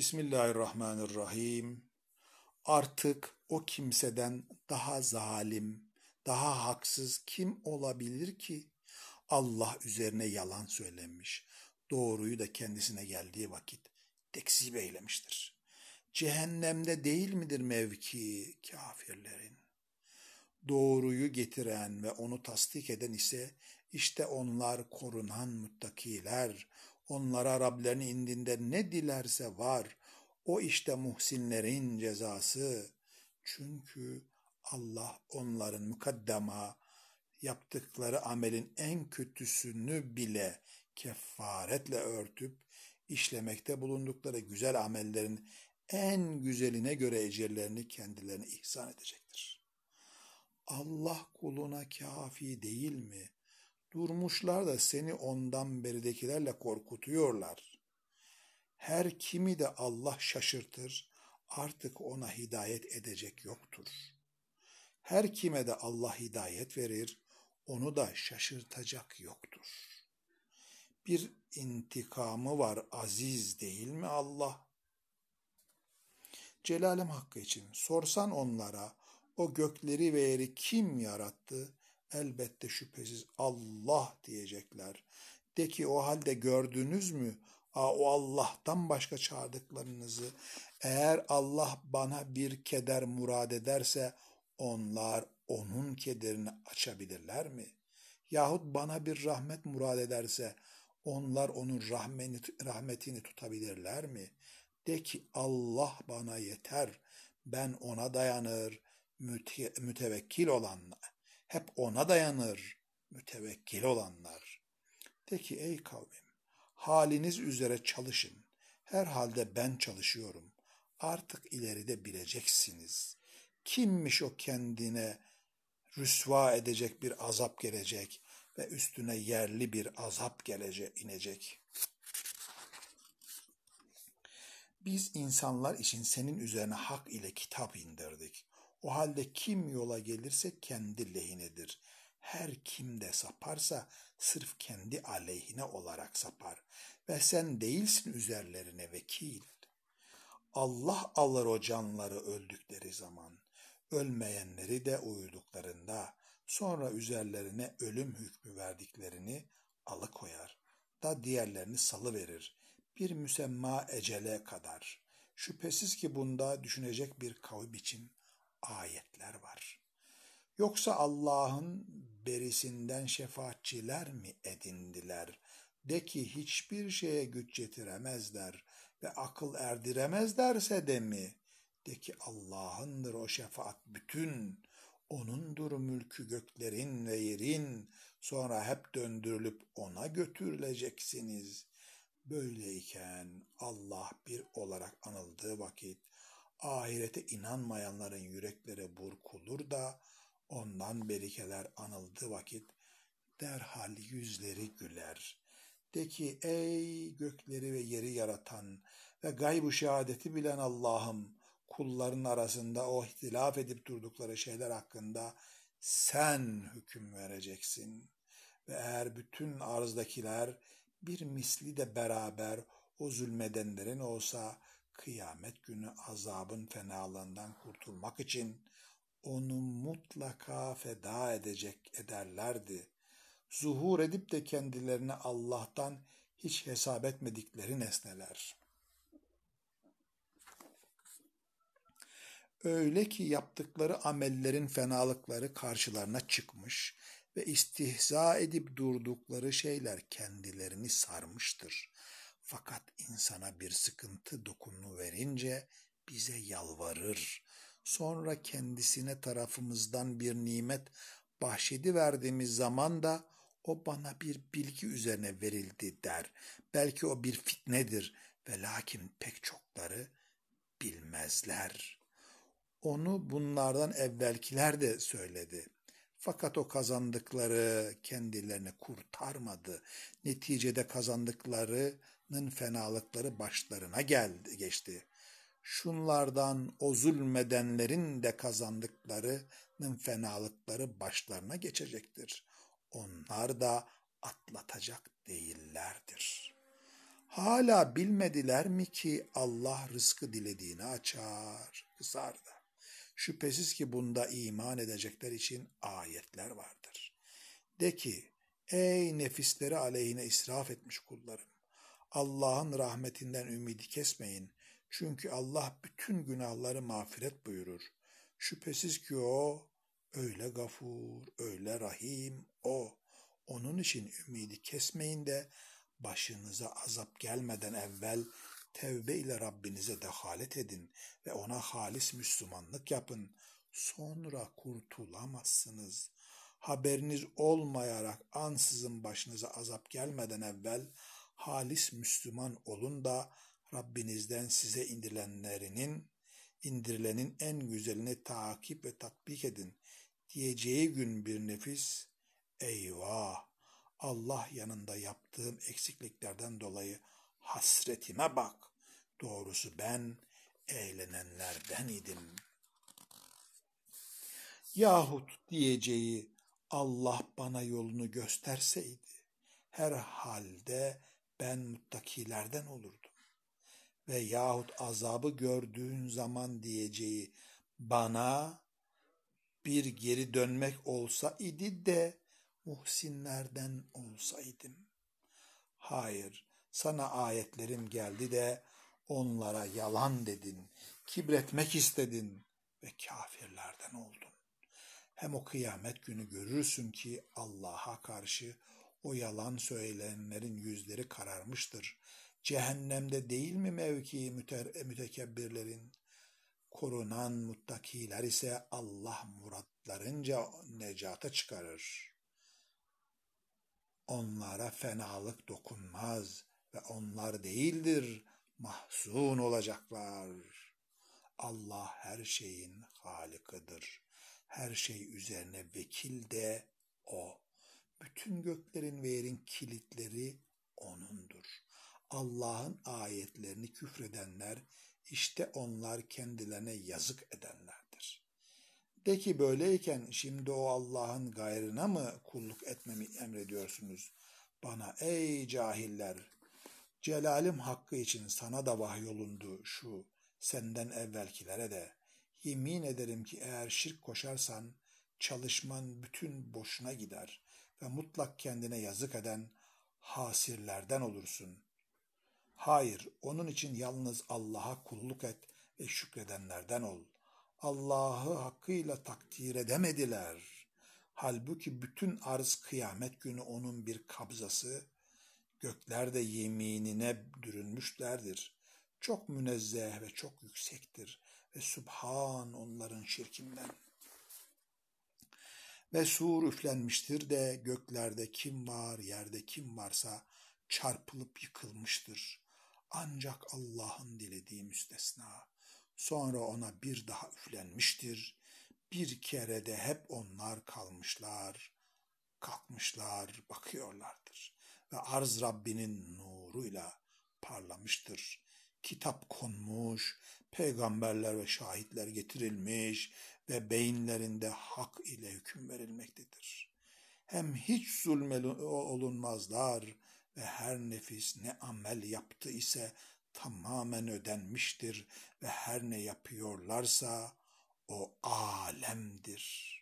Bismillahirrahmanirrahim. Artık o kimseden daha zalim, daha haksız kim olabilir ki? Allah üzerine yalan söylemiş, doğruyu da kendisine geldiği vakit tekzip eylemiştir. Cehennemde değil midir mevki kafirlerin? Doğruyu getiren ve onu tasdik eden ise işte onlar korunan muttakiler. Onlara Rablerinin indinde ne dilerse var. O işte muhsinlerin cezası. Çünkü Allah onların mukaddema yaptıkları amelin en kötüsünü bile kefaretle örtüp işlemekte bulundukları güzel amellerin en güzeline göre ecirlerini kendilerine ihsan edecektir. Allah kuluna kafi değil mi? Durmuşlar da seni ondan beridekilerle korkutuyorlar. Her kimi de Allah şaşırtır, artık ona hidayet edecek yoktur. Her kime de Allah hidayet verir, onu da şaşırtacak yoktur. Bir intikamı var aziz değil mi Allah? Celalim hakkı için sorsan onlara o gökleri ve yeri kim yarattı? Elbette şüphesiz Allah diyecekler. De ki o halde gördünüz mü? Aa, o Allah'tan başka çağırdıklarınızı. Eğer Allah bana bir keder murad ederse onlar onun kederini açabilirler mi? Yahut bana bir rahmet murad ederse onlar onun rahmetini tutabilirler mi? De ki Allah bana yeter, ben ona dayanır, müte mütevekkil olanlar, hep ona dayanır, mütevekkil olanlar. De ki ey kavmim, haliniz üzere çalışın, herhalde ben çalışıyorum, artık ileride bileceksiniz. Kimmiş o kendine rüsva edecek bir azap gelecek ve üstüne yerli bir azap gelecek, inecek. Biz insanlar için senin üzerine hak ile kitap indirdik. O halde kim yola gelirse kendi lehinedir. Her kim de saparsa sırf kendi aleyhine olarak sapar ve sen değilsin üzerlerine vekil. Allah alır o canları öldükleri zaman, ölmeyenleri de uyuduklarında, sonra üzerlerine ölüm hükmü verdiklerini alıkoyar da diğerlerini salı verir bir müsemma ecele kadar. Şüphesiz ki bunda düşünecek bir kavim için ayetler var. Yoksa Allah'ın berisinden şefaatçiler mi edindiler? De ki hiçbir şeye güç getiremezler ve akıl erdiremezlerse de mi? De ki Allah'ındır o şefaat bütün, O'nundur mülkü göklerin ve yerin, sonra hep döndürülüp O'na götürüleceksiniz. Böyleyken Allah bir olarak anıldığı vakit ahirete inanmayanların yürekleri burkulur da ondan berikeler anıldığı vakit derhal yüzleri güler. De ki ey gökleri ve yeri yaratan ve gaybu şehadeti bilen Allah'ım kulların arasında o ihtilaf edip durdukları şeyler hakkında sen hüküm vereceksin. Ve eğer bütün arzdakiler bir misli de beraber o zulmedenlerin olsa kıyamet günü azabın fenalığından kurtulmak için onu mutlaka feda edecek ederlerdi. Zuhur edip de kendilerine Allah'tan hiç hesap etmedikleri nesneler. Öyle ki yaptıkları amellerin fenalıkları karşılarına çıkmış ve istihza edip durdukları şeyler kendilerini sarmıştır. Fakat insana bir sıkıntı dokunu verince bize yalvarır. Sonra kendisine tarafımızdan bir nimet bahşedi verdiğimiz zaman da o bana bir bilgi üzerine verildi der. Belki o bir fitnedir ve lakin pek çokları bilmezler. Onu bunlardan evvelkiler de söyledi. Fakat o kazandıkları kendilerini kurtarmadı. Neticede kazandıklarının fenalıkları başlarına geldi, geçti. Şunlardan o zulmedenlerin de kazandıklarının fenalıkları başlarına geçecektir. Onlar da atlatacak değillerdir. Hala bilmediler mi ki Allah rızkı dilediğini açar, kısar da. Şüphesiz ki bunda iman edecekler için ayetler vardır. De ki, ey nefisleri aleyhine israf etmiş kullarım, Allah'ın rahmetinden ümidi kesmeyin. Çünkü Allah bütün günahları mağfiret buyurur. Şüphesiz ki o öyle gafur, öyle rahim o. Onun için ümidi kesmeyin de başınıza azap gelmeden evvel tevbe ile Rabbinize dehalet edin ve ona halis Müslümanlık yapın. Sonra kurtulamazsınız. Haberiniz olmayarak ansızın başınıza azap gelmeden evvel halis Müslüman olun da Rabbinizden size indirilenlerinin indirilenin en güzelini takip ve tatbik edin diyeceği gün bir nefis eyvah Allah yanında yaptığım eksikliklerden dolayı hasretime bak. Doğrusu ben eğlenenlerden idim. Yahut diyeceği Allah bana yolunu gösterseydi herhalde ben muttakilerden olurdum. Ve yahut azabı gördüğün zaman diyeceği bana bir geri dönmek olsa idi de muhsinlerden olsaydım. Hayır, sana ayetlerim geldi de onlara yalan dedin, kibretmek istedin ve kafirlerden oldun. Hem o kıyamet günü görürsün ki Allah'a karşı o yalan söyleyenlerin yüzleri kararmıştır. Cehennemde değil mi mevki müte mütekebbirlerin? Korunan muttakiler ise Allah muratlarınca necata çıkarır. Onlara fenalık dokunmaz ve onlar değildir mahzun olacaklar. Allah her şeyin halikıdır. Her şey üzerine vekil de O. Bütün göklerin ve yerin kilitleri O'nundur. Allah'ın ayetlerini küfredenler işte onlar kendilerine yazık edenlerdir. De ki böyleyken şimdi o Allah'ın gayrına mı kulluk etmemi emrediyorsunuz? Bana ey cahiller, celalim hakkı için sana da vahyolundu şu, senden evvelkilere de. Yemin ederim ki eğer şirk koşarsan çalışman bütün boşuna gider ve mutlak kendine yazık eden hasirlerden olursun. Hayır, onun için yalnız Allah'a kulluk et ve şükredenlerden ol. Allah'ı hakkıyla takdir edemediler. Halbuki bütün arz kıyamet günü onun bir kabzası, gökler de yeminine dürünmüşlerdir. Çok münezzeh ve çok yüksektir ve subhan onların şirkinden. Ve sur üflenmiştir de göklerde kim var, yerde kim varsa çarpılıp yıkılmıştır. Ancak Allah'ın dilediği müstesna. Sonra ona bir daha üflenmiştir. Bir kere de hep onlar kalmışlar, kalkmışlar, bakıyorlardır. Ve arz Rabbinin nuruyla parlamıştır. Kitap konmuş, peygamberler ve şahitler getirilmiş ve beyinlerinde hak ile hüküm verilmektedir. Hem hiç zulme olunmazlar ve her nefis ne amel yaptı ise tamamen ödenmiştir ve her ne yapıyorlarsa o alemdir.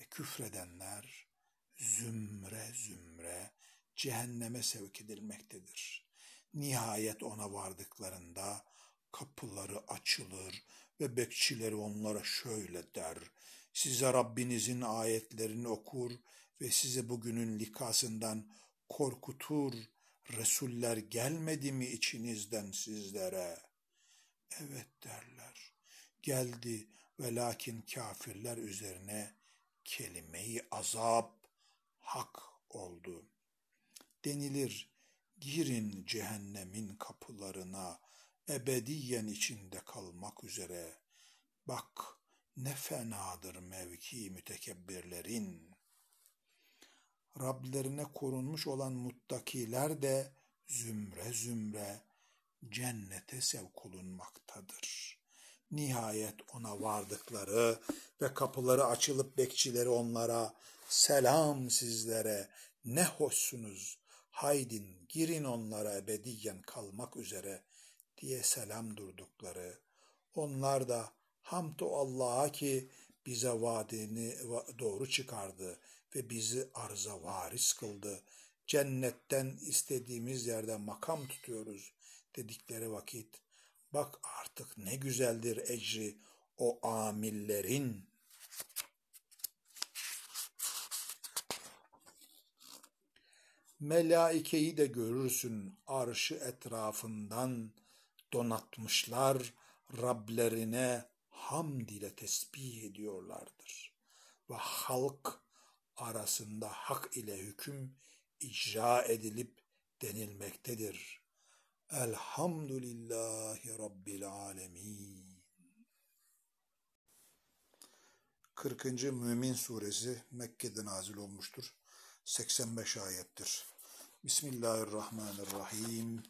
Ve küfredenler zümre zümre cehenneme sevk edilmektedir. Nihayet ona vardıklarında kapıları açılır ve bekçileri onlara şöyle der. Size Rabbinizin ayetlerini okur ve size bugünün likasından korkutur. Resuller gelmedi mi içinizden sizlere? Evet derler. Geldi ve lakin kafirler üzerine kelimeyi azap hak oldu. Denilir, girin cehennemin kapılarına, ebediyen içinde kalmak üzere. Bak ne fenadır mevki mütekebbirlerin. Rablerine korunmuş olan muttakiler de zümre zümre cennete sevk olunmaktadır. Nihayet ona vardıkları ve kapıları açılıp bekçileri onlara selam sizlere ne hoşsunuz haydin girin onlara ebediyen kalmak üzere diye selam durdukları, onlar da hamd Allah'a ki bize vaadini doğru çıkardı ve bizi arza varis kıldı. Cennetten istediğimiz yerde makam tutuyoruz dedikleri vakit bak artık ne güzeldir ecri o amillerin. Melaikeyi de görürsün arşı etrafından donatmışlar Rablerine hamd ile tesbih ediyorlardır. Ve halk arasında hak ile hüküm icra edilip denilmektedir. Elhamdülillahi Rabbil Alemin. 40. Mümin Suresi Mekke'de nazil olmuştur. 85 ayettir. Bismillahirrahmanirrahim.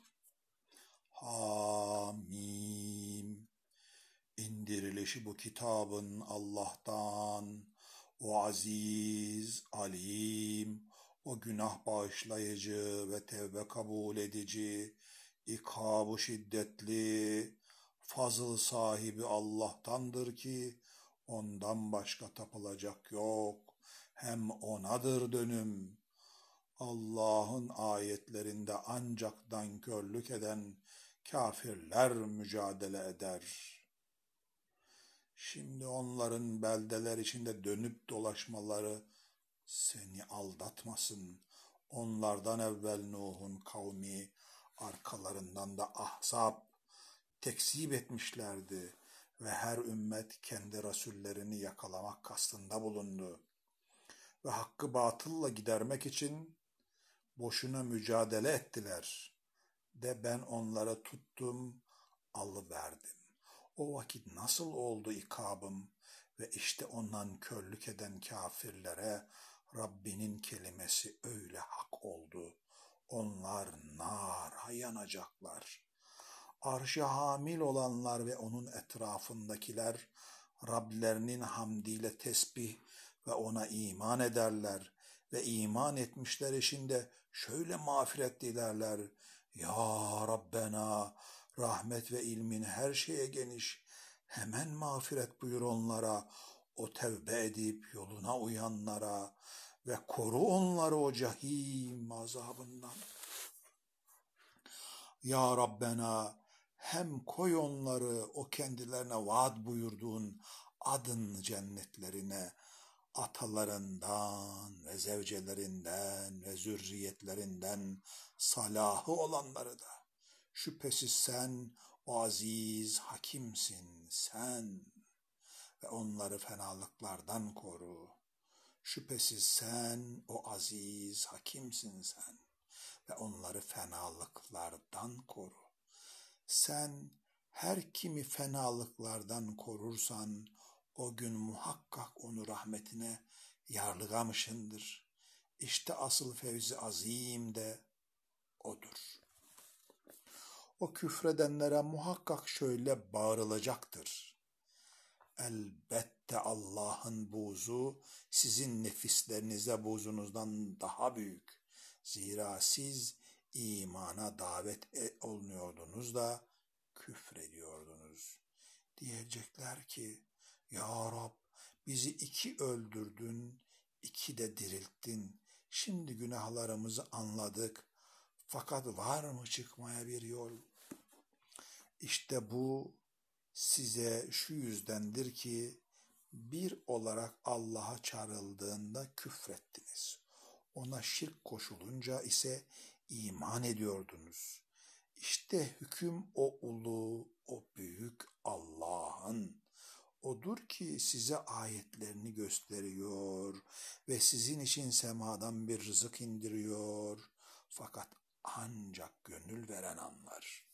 Hamim. İndirilişi bu kitabın Allah'tan, o aziz, alim, o günah bağışlayıcı ve tevbe kabul edici, ikabı şiddetli, fazıl sahibi Allah'tandır ki, ondan başka tapılacak yok, hem onadır dönüm. Allah'ın ayetlerinde ancak dankörlük eden kafirler mücadele eder.'' Şimdi onların beldeler içinde dönüp dolaşmaları seni aldatmasın. Onlardan evvel Nuh'un kavmi arkalarından da ahzab tekzip etmişlerdi ve her ümmet kendi rasullerini yakalamak kastında bulundu. Ve hakkı batılla gidermek için boşuna mücadele ettiler. De ben onlara tuttum, alıverdim. O vakit nasıl oldu ikabım ve işte ondan körlük eden kafirlere Rabbinin kelimesi öyle hak oldu. Onlar nara yanacaklar. Arşa hamil olanlar ve onun etrafındakiler Rablerinin hamdiyle tesbih ve ona iman ederler ve iman etmişler işinde şöyle mağfiret dilerler. Ya Rabbena rahmet ve ilmin her şeye geniş. Hemen mağfiret buyur onlara, o tevbe edip yoluna uyanlara ve koru onları o cahim azabından. Ya Rabbena hem koy onları o kendilerine vaat buyurduğun adın cennetlerine, atalarından ve zevcelerinden ve zürriyetlerinden salahı olanları da Şüphesiz sen o aziz hakimsin sen ve onları fenalıklardan koru. Şüphesiz sen o aziz hakimsin sen ve onları fenalıklardan koru. Sen her kimi fenalıklardan korursan o gün muhakkak onu rahmetine yarlıgamışındır. İşte asıl fevzi azim de odur o küfredenlere muhakkak şöyle bağırılacaktır. Elbette Allah'ın buzu sizin nefislerinize buzunuzdan daha büyük. Zira siz imana davet e, olunuyordunuz da küfrediyordunuz. Diyecekler ki, Ya Rab bizi iki öldürdün, iki de dirilttin. Şimdi günahlarımızı anladık. Fakat var mı çıkmaya bir yol? İşte bu size şu yüzdendir ki bir olarak Allah'a çağrıldığında küfrettiniz. Ona şirk koşulunca ise iman ediyordunuz. İşte hüküm o ulu, o büyük Allah'ın. Odur ki size ayetlerini gösteriyor ve sizin için semadan bir rızık indiriyor. Fakat ancak gönül veren anlar.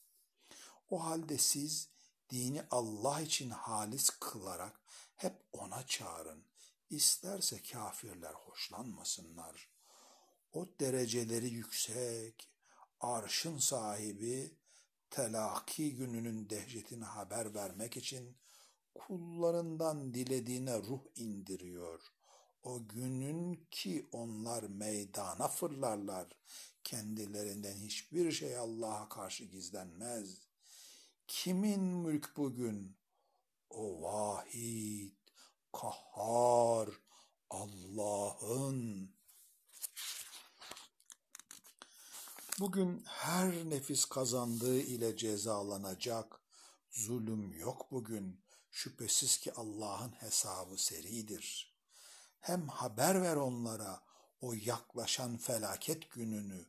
O halde siz dini Allah için halis kılarak hep ona çağırın. İsterse kafirler hoşlanmasınlar. O dereceleri yüksek, arşın sahibi, telaki gününün dehşetini haber vermek için kullarından dilediğine ruh indiriyor. O günün ki onlar meydana fırlarlar. Kendilerinden hiçbir şey Allah'a karşı gizlenmez. Kimin mülk bugün? O vahid, kahhar, Allah'ın. Bugün her nefis kazandığı ile cezalanacak. Zulüm yok bugün. Şüphesiz ki Allah'ın hesabı seridir. Hem haber ver onlara o yaklaşan felaket gününü.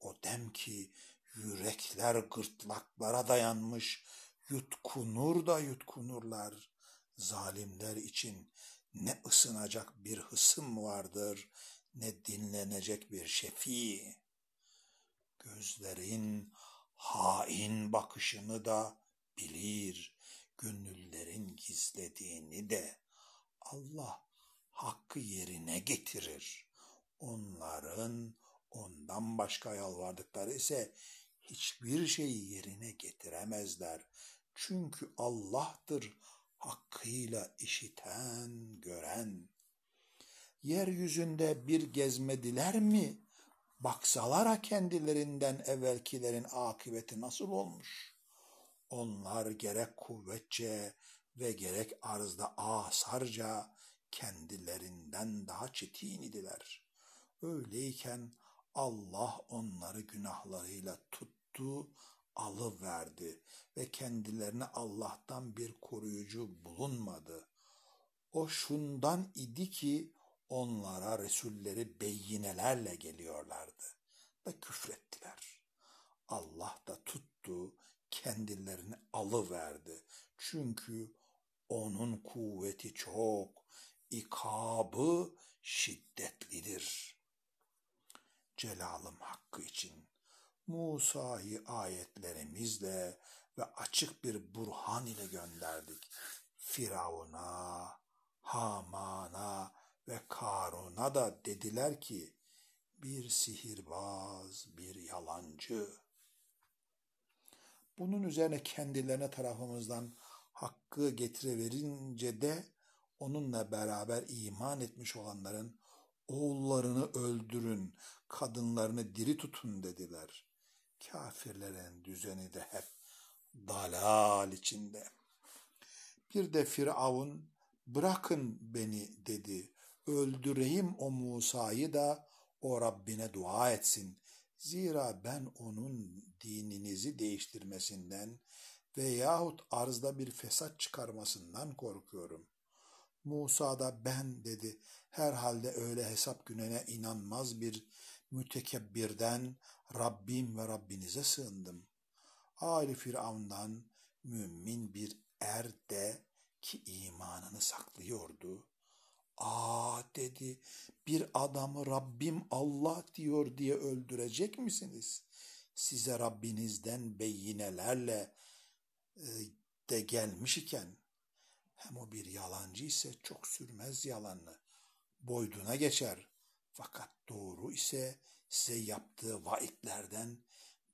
O dem ki yürekler gırtlaklara dayanmış, yutkunur da yutkunurlar. Zalimler için ne ısınacak bir hısım vardır, ne dinlenecek bir şefi. Gözlerin hain bakışını da bilir, gönüllerin gizlediğini de Allah hakkı yerine getirir. Onların ondan başka yalvardıkları ise hiçbir şeyi yerine getiremezler. Çünkü Allah'tır hakkıyla işiten, gören. Yeryüzünde bir gezmediler mi? Baksalara kendilerinden evvelkilerin akıbeti nasıl olmuş? Onlar gerek kuvvetçe ve gerek arzda asarca kendilerinden daha çetin idiler. Öyleyken Allah onları günahlarıyla tuttu, alıverdi ve kendilerine Allah'tan bir koruyucu bulunmadı. O şundan idi ki onlara Resulleri beyinelerle geliyorlardı ve küfrettiler. Allah da tuttu, kendilerini alıverdi. Çünkü onun kuvveti çok, ikabı şiddetlidir. Celalım hakkı için Musa'yı ayetlerimizle ve açık bir burhan ile gönderdik. Firavun'a, Haman'a ve Karun'a da dediler ki bir sihirbaz, bir yalancı. Bunun üzerine kendilerine tarafımızdan hakkı getiriverince de onunla beraber iman etmiş olanların oğullarını öldürün, kadınlarını diri tutun dediler. Kafirlerin düzeni de hep dalal içinde. Bir de Firavun bırakın beni dedi. Öldüreyim o Musa'yı da o Rabbine dua etsin. Zira ben onun dininizi değiştirmesinden veyahut arzda bir fesat çıkarmasından korkuyorum. Musa da ben dedi. Herhalde öyle hesap gününe inanmaz bir mütekebbirden Rabbim ve Rabbinize sığındım. Ali Firavun'dan mümin bir er de ki imanını saklıyordu. Aa dedi bir adamı Rabbim Allah diyor diye öldürecek misiniz? Size Rabbinizden beyinelerle e, de gelmiş iken hem o bir yalancı ise çok sürmez yalanını. Boyduna geçer. Fakat doğru ise size yaptığı vaitlerden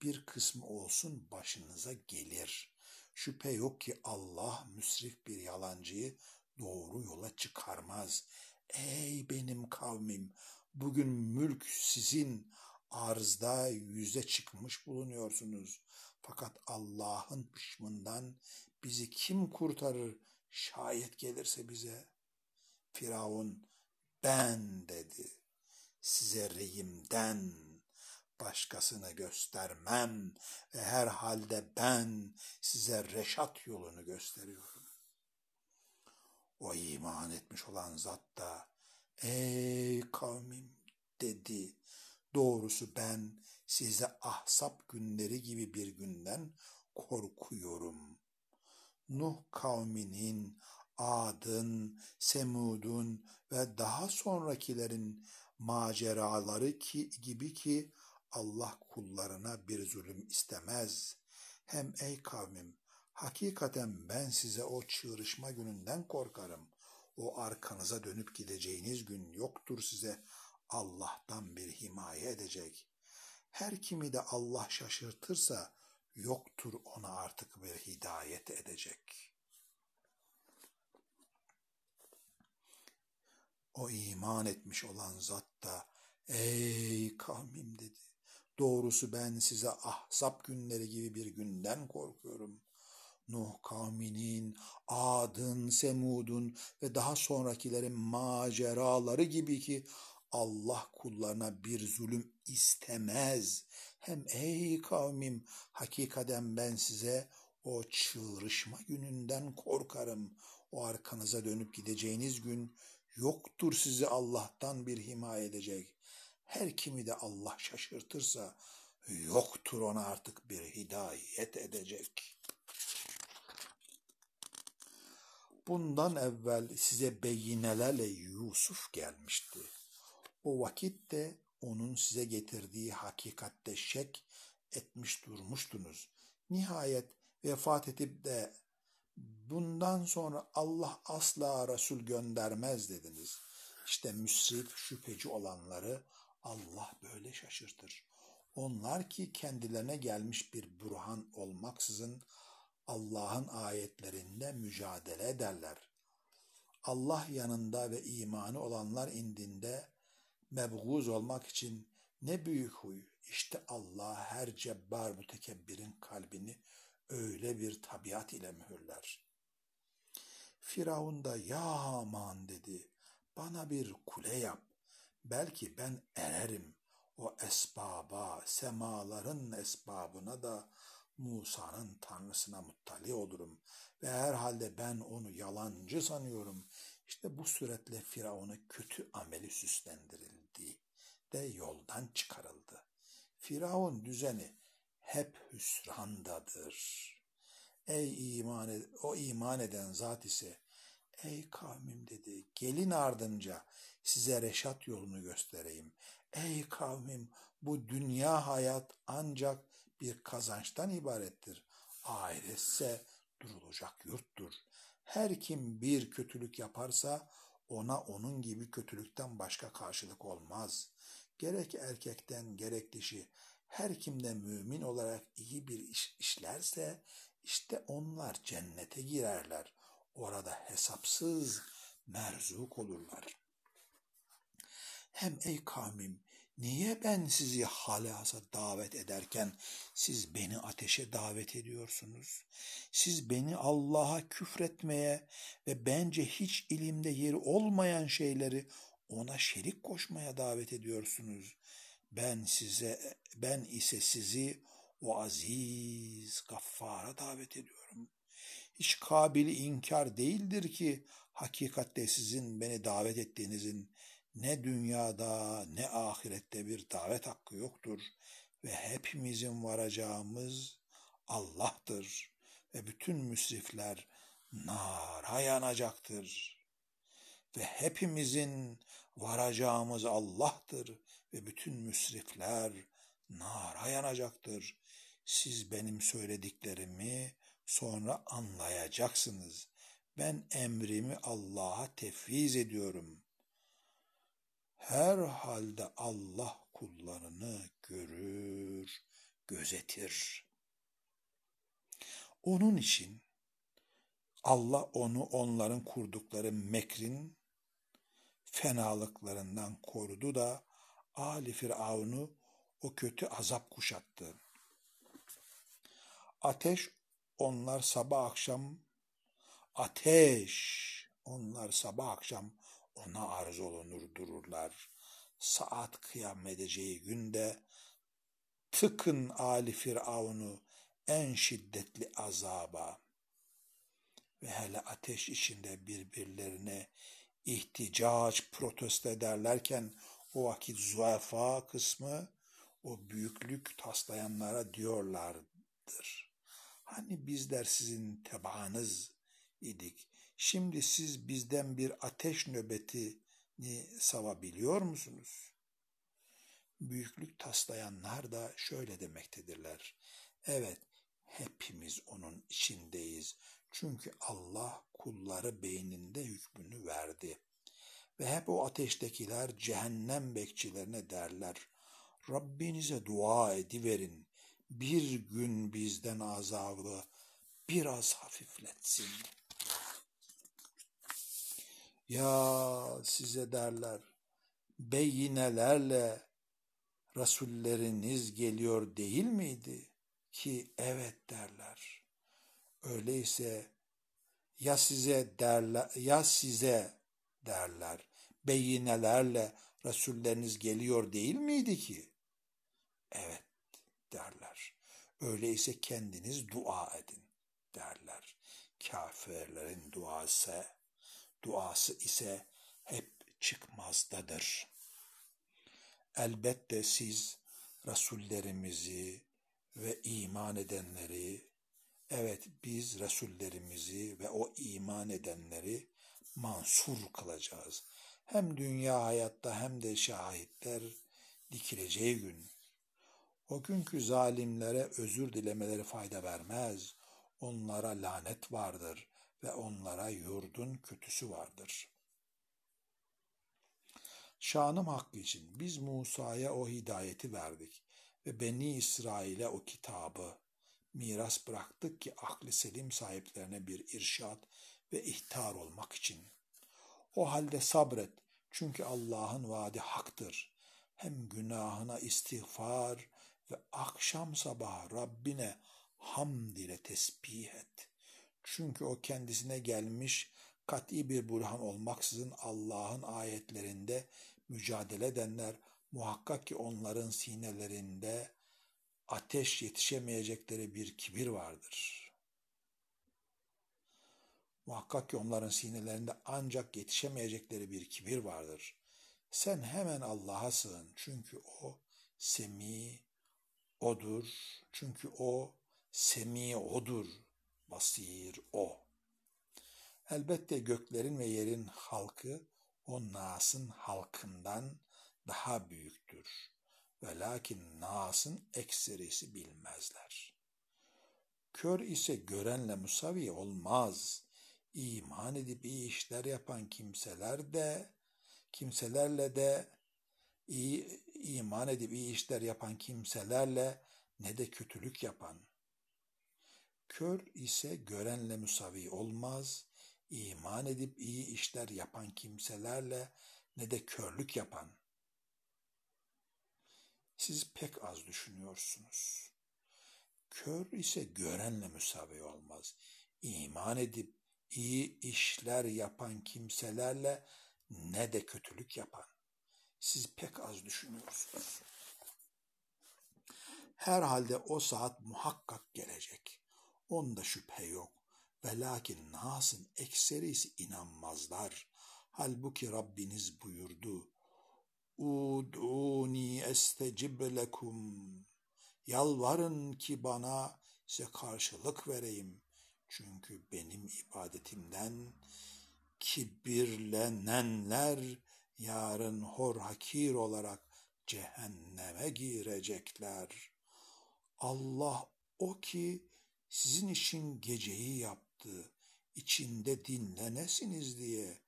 bir kısmı olsun başınıza gelir. Şüphe yok ki Allah müsrif bir yalancıyı doğru yola çıkarmaz. Ey benim kavmim, bugün mülk sizin, arzda yüze çıkmış bulunuyorsunuz. Fakat Allah'ın hışmından bizi kim kurtarır şayet gelirse bize? Firavun ben dedi size reyimden başkasını göstermem ve herhalde ben size reşat yolunu gösteriyorum. O iman etmiş olan zat da ey kavmim dedi. Doğrusu ben size ahsap günleri gibi bir günden korkuyorum. Nuh kavminin, Ad'ın, Semud'un ve daha sonrakilerin maceraları ki gibi ki Allah kullarına bir zulüm istemez. Hem ey kavmim hakikaten ben size o çığırışma gününden korkarım. O arkanıza dönüp gideceğiniz gün yoktur size Allah'tan bir himaye edecek. Her kimi de Allah şaşırtırsa yoktur ona artık bir hidayet edecek. O iman etmiş olan zat da ey kavmim dedi. Doğrusu ben size ahzap günleri gibi bir günden korkuyorum. Nuh kavminin, Ad'ın, Semud'un ve daha sonrakilerin maceraları gibi ki Allah kullarına bir zulüm istemez. Hem ey kavmim hakikaten ben size o çığrışma gününden korkarım. O arkanıza dönüp gideceğiniz gün yoktur sizi Allah'tan bir himaye edecek. Her kimi de Allah şaşırtırsa yoktur ona artık bir hidayet edecek. Bundan evvel size beyinelerle Yusuf gelmişti. O vakitte onun size getirdiği hakikatte şek etmiş durmuştunuz. Nihayet vefat edip de bundan sonra Allah asla Resul göndermez dediniz. İşte müsrif şüpheci olanları Allah böyle şaşırtır. Onlar ki kendilerine gelmiş bir burhan olmaksızın Allah'ın ayetlerinde mücadele ederler. Allah yanında ve imanı olanlar indinde mebguz olmak için ne büyük huy. İşte Allah her cebbar mütekebbirin kalbini öyle bir tabiat ile mühürler. Firavun da ya aman dedi bana bir kule yap. Belki ben ererim o esbaba, semaların esbabına da Musa'nın tanrısına muttali olurum ve herhalde ben onu yalancı sanıyorum. İşte bu suretle Firavun'u kötü ameli süslendirildi de yoldan çıkarıldı. Firavun düzeni hep hüsrandadır. Ey iman ed o iman eden zat ise ey kavmim dedi gelin ardınca size reşat yolunu göstereyim. Ey kavmim bu dünya hayat ancak bir kazançtan ibarettir. Ahiretse durulacak yurttur. Her kim bir kötülük yaparsa ona onun gibi kötülükten başka karşılık olmaz. Gerek erkekten gerek dişi her kimde mümin olarak iyi bir iş işlerse işte onlar cennete girerler. Orada hesapsız merzuk olurlar. Hem ey kavmim Niye ben sizi halasa davet ederken siz beni ateşe davet ediyorsunuz? Siz beni Allah'a küfretmeye ve bence hiç ilimde yeri olmayan şeyleri ona şerik koşmaya davet ediyorsunuz. Ben size ben ise sizi o aziz gaffara davet ediyorum. Hiç kabili inkar değildir ki hakikatte sizin beni davet ettiğinizin ne dünyada ne ahirette bir davet hakkı yoktur ve hepimizin varacağımız Allah'tır ve bütün müsrifler nara yanacaktır. Ve hepimizin varacağımız Allah'tır ve bütün müsrifler nara yanacaktır. Siz benim söylediklerimi sonra anlayacaksınız. Ben emrimi Allah'a tefviz ediyorum. Her halde Allah kullarını görür, gözetir. Onun için Allah onu onların kurdukları mekrin fenalıklarından korudu da Ali Firavun'u o kötü azap kuşattı. Ateş onlar sabah akşam ateş onlar sabah akşam ona arz olunur dururlar. Saat kıyam edeceği günde tıkın Ali Firavun'u en şiddetli azaba ve hele ateş içinde birbirlerine ihticaç protesto ederlerken o vakit zuefa kısmı o büyüklük taslayanlara diyorlardır. Hani bizler sizin tebaanız idik. Şimdi siz bizden bir ateş nöbetini savabiliyor musunuz? Büyüklük taslayanlar da şöyle demektedirler. Evet, hepimiz onun içindeyiz. Çünkü Allah kulları beyninde hükmünü verdi. Ve hep o ateştekiler cehennem bekçilerine derler. Rabbinize dua ediverin. Bir gün bizden azabı biraz hafifletsin.'' Ya size derler, beyinelerle Rasulleriniz geliyor değil miydi? Ki evet derler. Öyleyse ya size derler, ya size derler, beyinelerle Rasulleriniz geliyor değil miydi ki? Evet derler. Öyleyse kendiniz dua edin derler. Kafirlerin duası, duası ise hep çıkmazdadır. Elbette siz Resullerimizi ve iman edenleri, evet biz Resullerimizi ve o iman edenleri mansur kılacağız. Hem dünya hayatta hem de şahitler dikileceği gün. O günkü zalimlere özür dilemeleri fayda vermez. Onlara lanet vardır ve onlara yurdun kötüsü vardır. Şanım hakkı için biz Musa'ya o hidayeti verdik ve Beni İsrail'e o kitabı miras bıraktık ki akli selim sahiplerine bir irşat ve ihtar olmak için. O halde sabret çünkü Allah'ın vaadi haktır. Hem günahına istiğfar ve akşam sabah Rabbine hamd ile tesbih et. Çünkü o kendisine gelmiş kat'i bir burhan olmaksızın Allah'ın ayetlerinde mücadele edenler muhakkak ki onların sinelerinde ateş yetişemeyecekleri bir kibir vardır. Muhakkak ki onların sinelerinde ancak yetişemeyecekleri bir kibir vardır. Sen hemen Allah'a sığın çünkü o semi odur. Çünkü o semi odur. Basir o. Elbette göklerin ve yerin halkı o Nas'ın halkından daha büyüktür. Ve lakin Nas'ın ekserisi bilmezler. Kör ise görenle musavi olmaz. İman edip iyi işler yapan kimseler de, kimselerle de iyi iman edip iyi işler yapan kimselerle ne de kötülük yapan. Kör ise görenle musavi olmaz, iman edip iyi işler yapan kimselerle ne de körlük yapan. Siz pek az düşünüyorsunuz. Kör ise görenle müsavi olmaz. İman edip iyi işler yapan kimselerle ne de kötülük yapan. Siz pek az düşünüyorsunuz. Herhalde o saat muhakkak gelecek. Onda şüphe yok. Ve lakin nasın ekserisi inanmazlar. Halbuki Rabbiniz buyurdu. Ud'uni estecib lekum. Yalvarın ki bana size karşılık vereyim. Çünkü benim ibadetimden kibirlenenler yarın hor hakir olarak cehenneme girecekler. Allah o ki sizin için geceyi yaptı, içinde dinlenesiniz diye,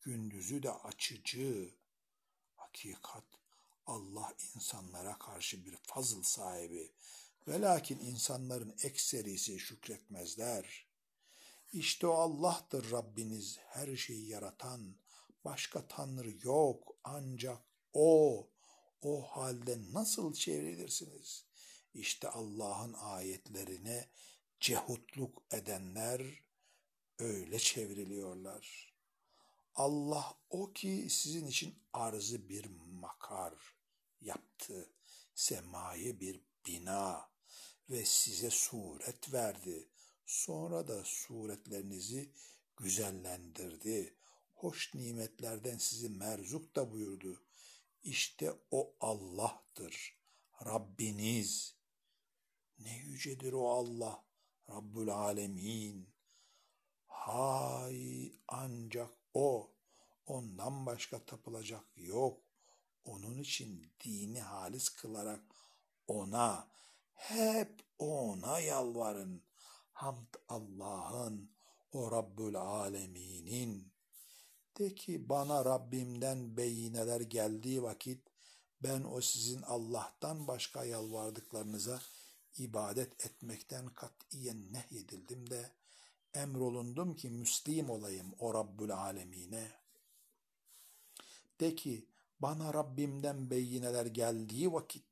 gündüzü de açıcı. Hakikat, Allah insanlara karşı bir fazıl sahibi ve lakin insanların ekserisi şükretmezler. İşte o Allah'tır Rabbiniz, her şeyi yaratan, başka tanrı yok ancak O. O halde nasıl çevrilirsiniz? İşte Allah'ın ayetlerine cehutluk edenler öyle çevriliyorlar. Allah o ki sizin için arzı bir makar yaptı, semayı bir bina ve size suret verdi. Sonra da suretlerinizi güzellendirdi. Hoş nimetlerden sizi merzuk da buyurdu. İşte o Allah'tır, Rabbiniz. Ne yücedir o Allah, Rabbül Alemin. Hay ancak o, ondan başka tapılacak yok. Onun için dini halis kılarak ona, hep ona yalvarın. Hamd Allah'ın, o Rabbül Alemin'in. De ki bana Rabbimden beyineler geldiği vakit ben o sizin Allah'tan başka yalvardıklarınıza ibadet etmekten katiyen nehyedildim de emrolundum ki müslim olayım o Rabbül Alemine. De ki bana Rabbimden beyineler geldiği vakit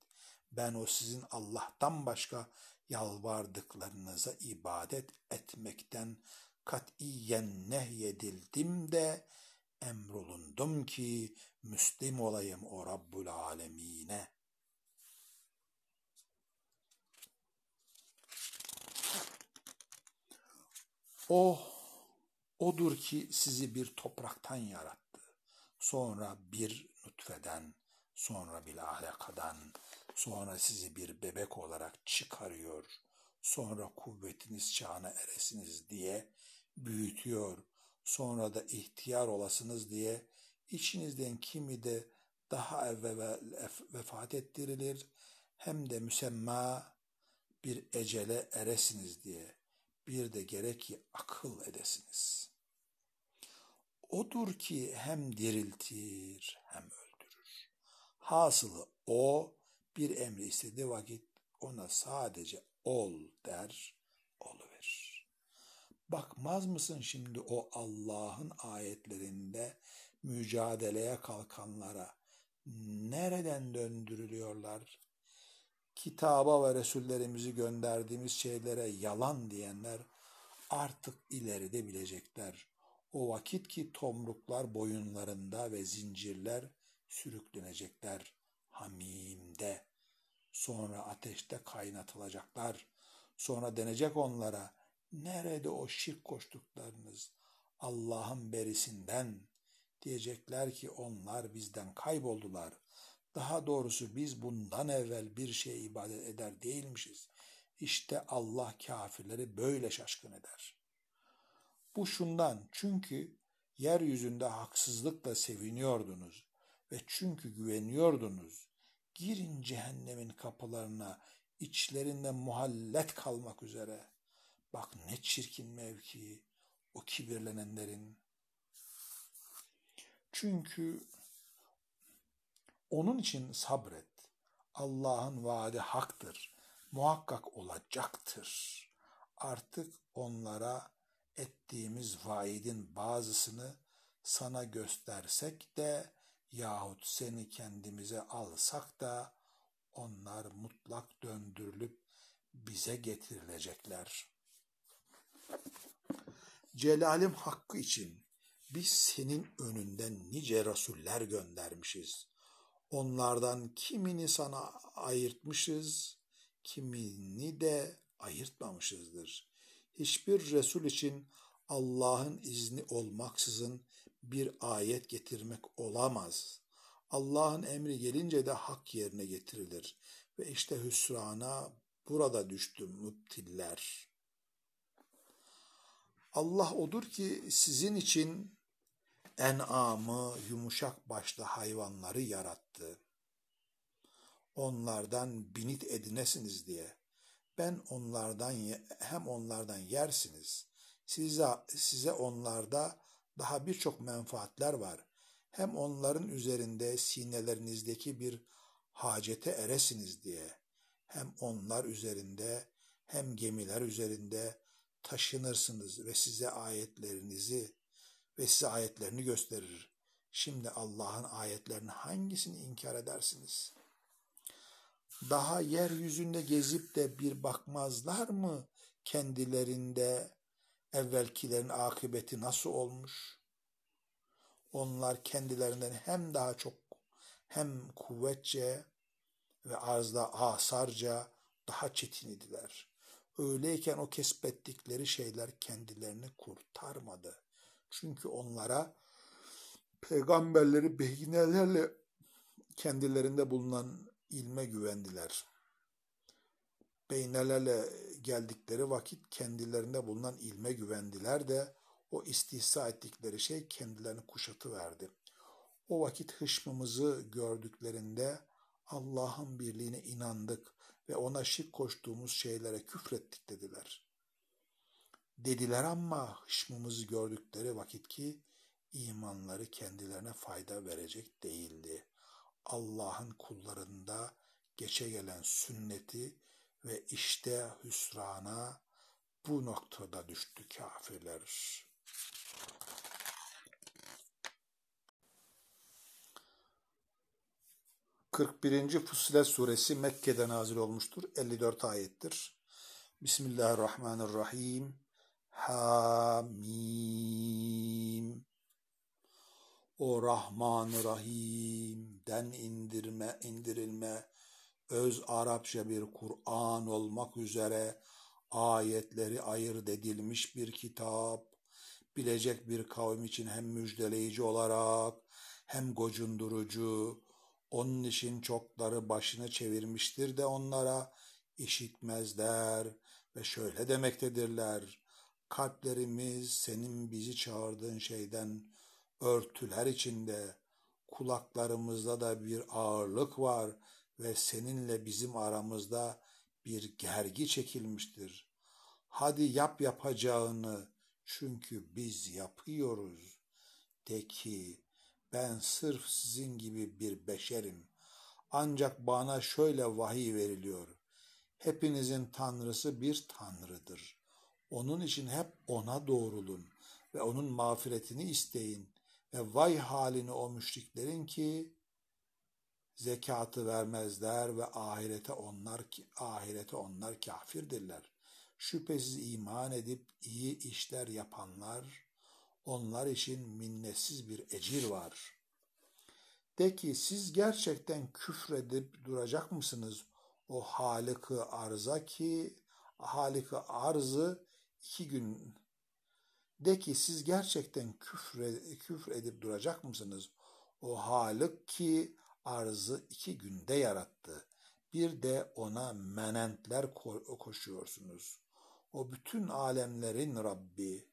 ben o sizin Allah'tan başka yalvardıklarınıza ibadet etmekten katiyen nehyedildim de emrolundum ki müslim olayım o Rabbul Alemine. O, odur ki sizi bir topraktan yarattı. Sonra bir nutfeden, sonra bir alakadan, sonra sizi bir bebek olarak çıkarıyor. Sonra kuvvetiniz çağına eresiniz diye büyütüyor. Sonra da ihtiyar olasınız diye içinizden kimi de daha evvel vefat ettirilir hem de müsemma bir ecele eresiniz diye bir de gerek ki akıl edesiniz. Odur ki hem diriltir hem öldürür. Hasılı o bir emri istediği vakit ona sadece ol der, oluverir. Bakmaz mısın şimdi o Allah'ın ayetlerinde mücadeleye kalkanlara nereden döndürülüyorlar? Kitaba ve Resullerimizi gönderdiğimiz şeylere yalan diyenler artık ileride bilecekler. O vakit ki tomruklar boyunlarında ve zincirler sürüklenecekler hamimde. Sonra ateşte kaynatılacaklar. Sonra denecek onlara, nerede o şirk koştuklarınız? Allah'ın berisinden. Diyecekler ki onlar bizden kayboldular. Daha doğrusu biz bundan evvel bir şeye ibadet eder değilmişiz. İşte Allah kafirleri böyle şaşkın eder. Bu şundan çünkü yeryüzünde haksızlıkla seviniyordunuz ve çünkü güveniyordunuz. Girin cehennemin kapılarına içlerinde muhallet kalmak üzere. Bak ne çirkin mevki o kibirlenenlerin. Çünkü onun için sabret. Allah'ın vaadi haktır. Muhakkak olacaktır. Artık onlara ettiğimiz vaidin bazısını sana göstersek de yahut seni kendimize alsak da onlar mutlak döndürülüp bize getirilecekler. Celalim hakkı için biz senin önünden nice rasuller göndermişiz. Onlardan kimini sana ayırtmışız, kimini de ayırtmamışızdır. Hiçbir Resul için Allah'ın izni olmaksızın bir ayet getirmek olamaz. Allah'ın emri gelince de hak yerine getirilir. Ve işte hüsrana burada düştü müptiller. Allah odur ki sizin için en'amı, yumuşak başlı hayvanları yarattı. Onlardan binit edinesiniz diye. Ben onlardan hem onlardan yersiniz. Size, size onlarda daha birçok menfaatler var. Hem onların üzerinde sinelerinizdeki bir hacete eresiniz diye. Hem onlar üzerinde hem gemiler üzerinde taşınırsınız ve size ayetlerinizi ve size ayetlerini gösterir. Şimdi Allah'ın ayetlerini hangisini inkar edersiniz? Daha yeryüzünde gezip de bir bakmazlar mı kendilerinde evvelkilerin akıbeti nasıl olmuş? Onlar kendilerinden hem daha çok hem kuvvetçe ve arzda asarca daha çetin idiler. Öyleyken o kesbettikleri şeyler kendilerini kurtarmadı. Çünkü onlara peygamberleri beyinelerle kendilerinde bulunan ilme güvendiler. Beynelerle geldikleri vakit kendilerinde bulunan ilme güvendiler de o istihsa ettikleri şey kendilerini kuşatı verdi. O vakit hışmımızı gördüklerinde Allah'ın birliğine inandık ve ona şirk koştuğumuz şeylere küfrettik dediler. Dediler ama hışmımızı gördükleri vakit ki imanları kendilerine fayda verecek değildi. Allah'ın kullarında geçe gelen sünneti ve işte hüsrana bu noktada düştü kafirler. 41. Fussilet suresi Mekke'de nazil olmuştur. 54 ayettir. Bismillahirrahmanirrahim. Hamim. O Rahman-ı Rahim'den indirme, indirilme, öz Arapça bir Kur'an olmak üzere ayetleri ayırt edilmiş bir kitap, bilecek bir kavim için hem müjdeleyici olarak hem gocundurucu, onun için çokları başını çevirmiştir de onlara işitmezler ve şöyle demektedirler. Kalplerimiz senin bizi çağırdığın şeyden örtüler içinde, kulaklarımızda da bir ağırlık var ve seninle bizim aramızda bir gergi çekilmiştir. Hadi yap yapacağını çünkü biz yapıyoruz. De ki ben sırf sizin gibi bir beşerim. Ancak bana şöyle vahiy veriliyor. Hepinizin tanrısı bir tanrıdır. Onun için hep ona doğrulun ve onun mağfiretini isteyin ve vay halini o müşriklerin ki zekatı vermezler ve ahirete onlar ahirete onlar kafirdirler. Şüphesiz iman edip iyi işler yapanlar onlar için minnetsiz bir ecir var. De ki siz gerçekten küfredip duracak mısınız o Halık-ı Arz'a ki Halık-ı Arz'ı iki gün de ki siz gerçekten küfre, küfür edip duracak mısınız? O Halık ki arzı iki günde yarattı. Bir de ona menentler koşuyorsunuz. O bütün alemlerin Rabbi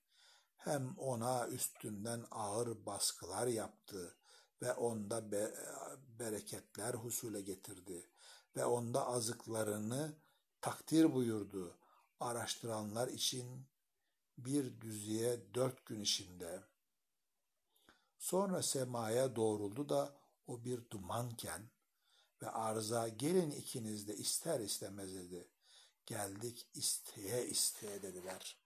hem ona üstünden ağır baskılar yaptı ve onda be bereketler husule getirdi ve onda azıklarını takdir buyurdu. Araştıranlar için bir düzeye dört gün içinde. Sonra semaya doğruldu da o bir dumanken ve arza gelin ikiniz de ister istemez dedi. Geldik isteye isteye dediler.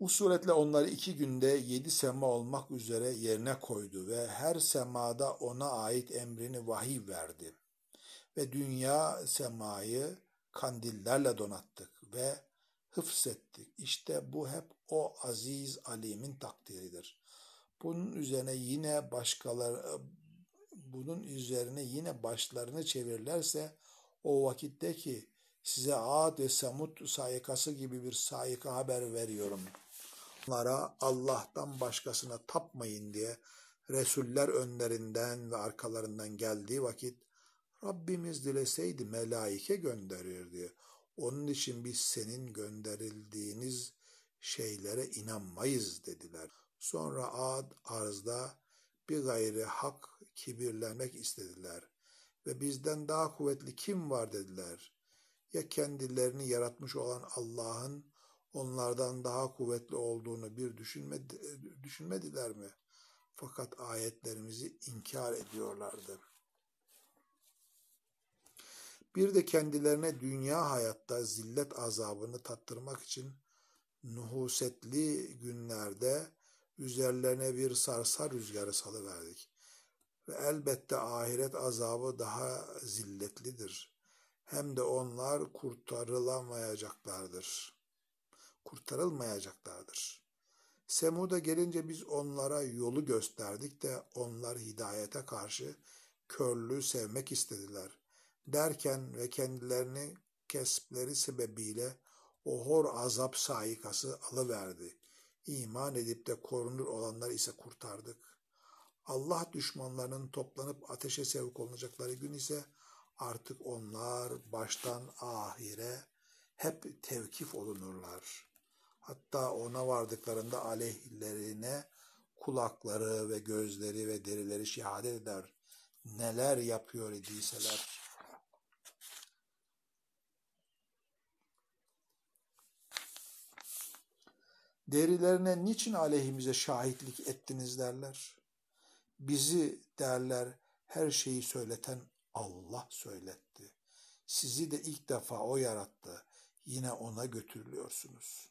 Bu suretle onları iki günde yedi sema olmak üzere yerine koydu ve her semada ona ait emrini vahiy verdi. Ve dünya semayı kandillerle donattık ve hıfzettik. İşte bu hep o aziz alimin takdiridir. Bunun üzerine yine başkaları bunun üzerine yine başlarını çevirirlerse o vakitte ki size Ad ve Samud sayıkası gibi bir sayıka haber veriyorum. Onlara Allah'tan başkasına tapmayın diye Resuller önlerinden ve arkalarından geldiği vakit Rabbimiz dileseydi melaike gönderirdi. Onun için biz senin gönderildiğiniz şeylere inanmayız dediler. Sonra ad arzda bir gayri hak kibirlenmek istediler ve bizden daha kuvvetli kim var dediler. Ya kendilerini yaratmış olan Allah'ın onlardan daha kuvvetli olduğunu bir düşünmedi, düşünmediler mi? Fakat ayetlerimizi inkar ediyorlardı. Bir de kendilerine dünya hayatta zillet azabını tattırmak için nuhusetli günlerde üzerlerine bir sarsar rüzgarı salıverdik. Ve elbette ahiret azabı daha zilletlidir. Hem de onlar kurtarılamayacaklardır. Kurtarılmayacaklardır. Semud'a gelince biz onlara yolu gösterdik de onlar hidayete karşı körlüğü sevmek istediler derken ve kendilerini kesipleri sebebiyle o hor azap saikası alıverdi. İman edip de korunur olanlar ise kurtardık. Allah düşmanlarının toplanıp ateşe sevk olunacakları gün ise artık onlar baştan ahire hep tevkif olunurlar. Hatta ona vardıklarında aleyhlerine kulakları ve gözleri ve derileri şehadet eder. Neler yapıyor idiyseler. Derilerine niçin aleyhimize şahitlik ettiniz derler. Bizi derler her şeyi söyleten Allah söyletti. Sizi de ilk defa o yarattı. Yine ona götürülüyorsunuz.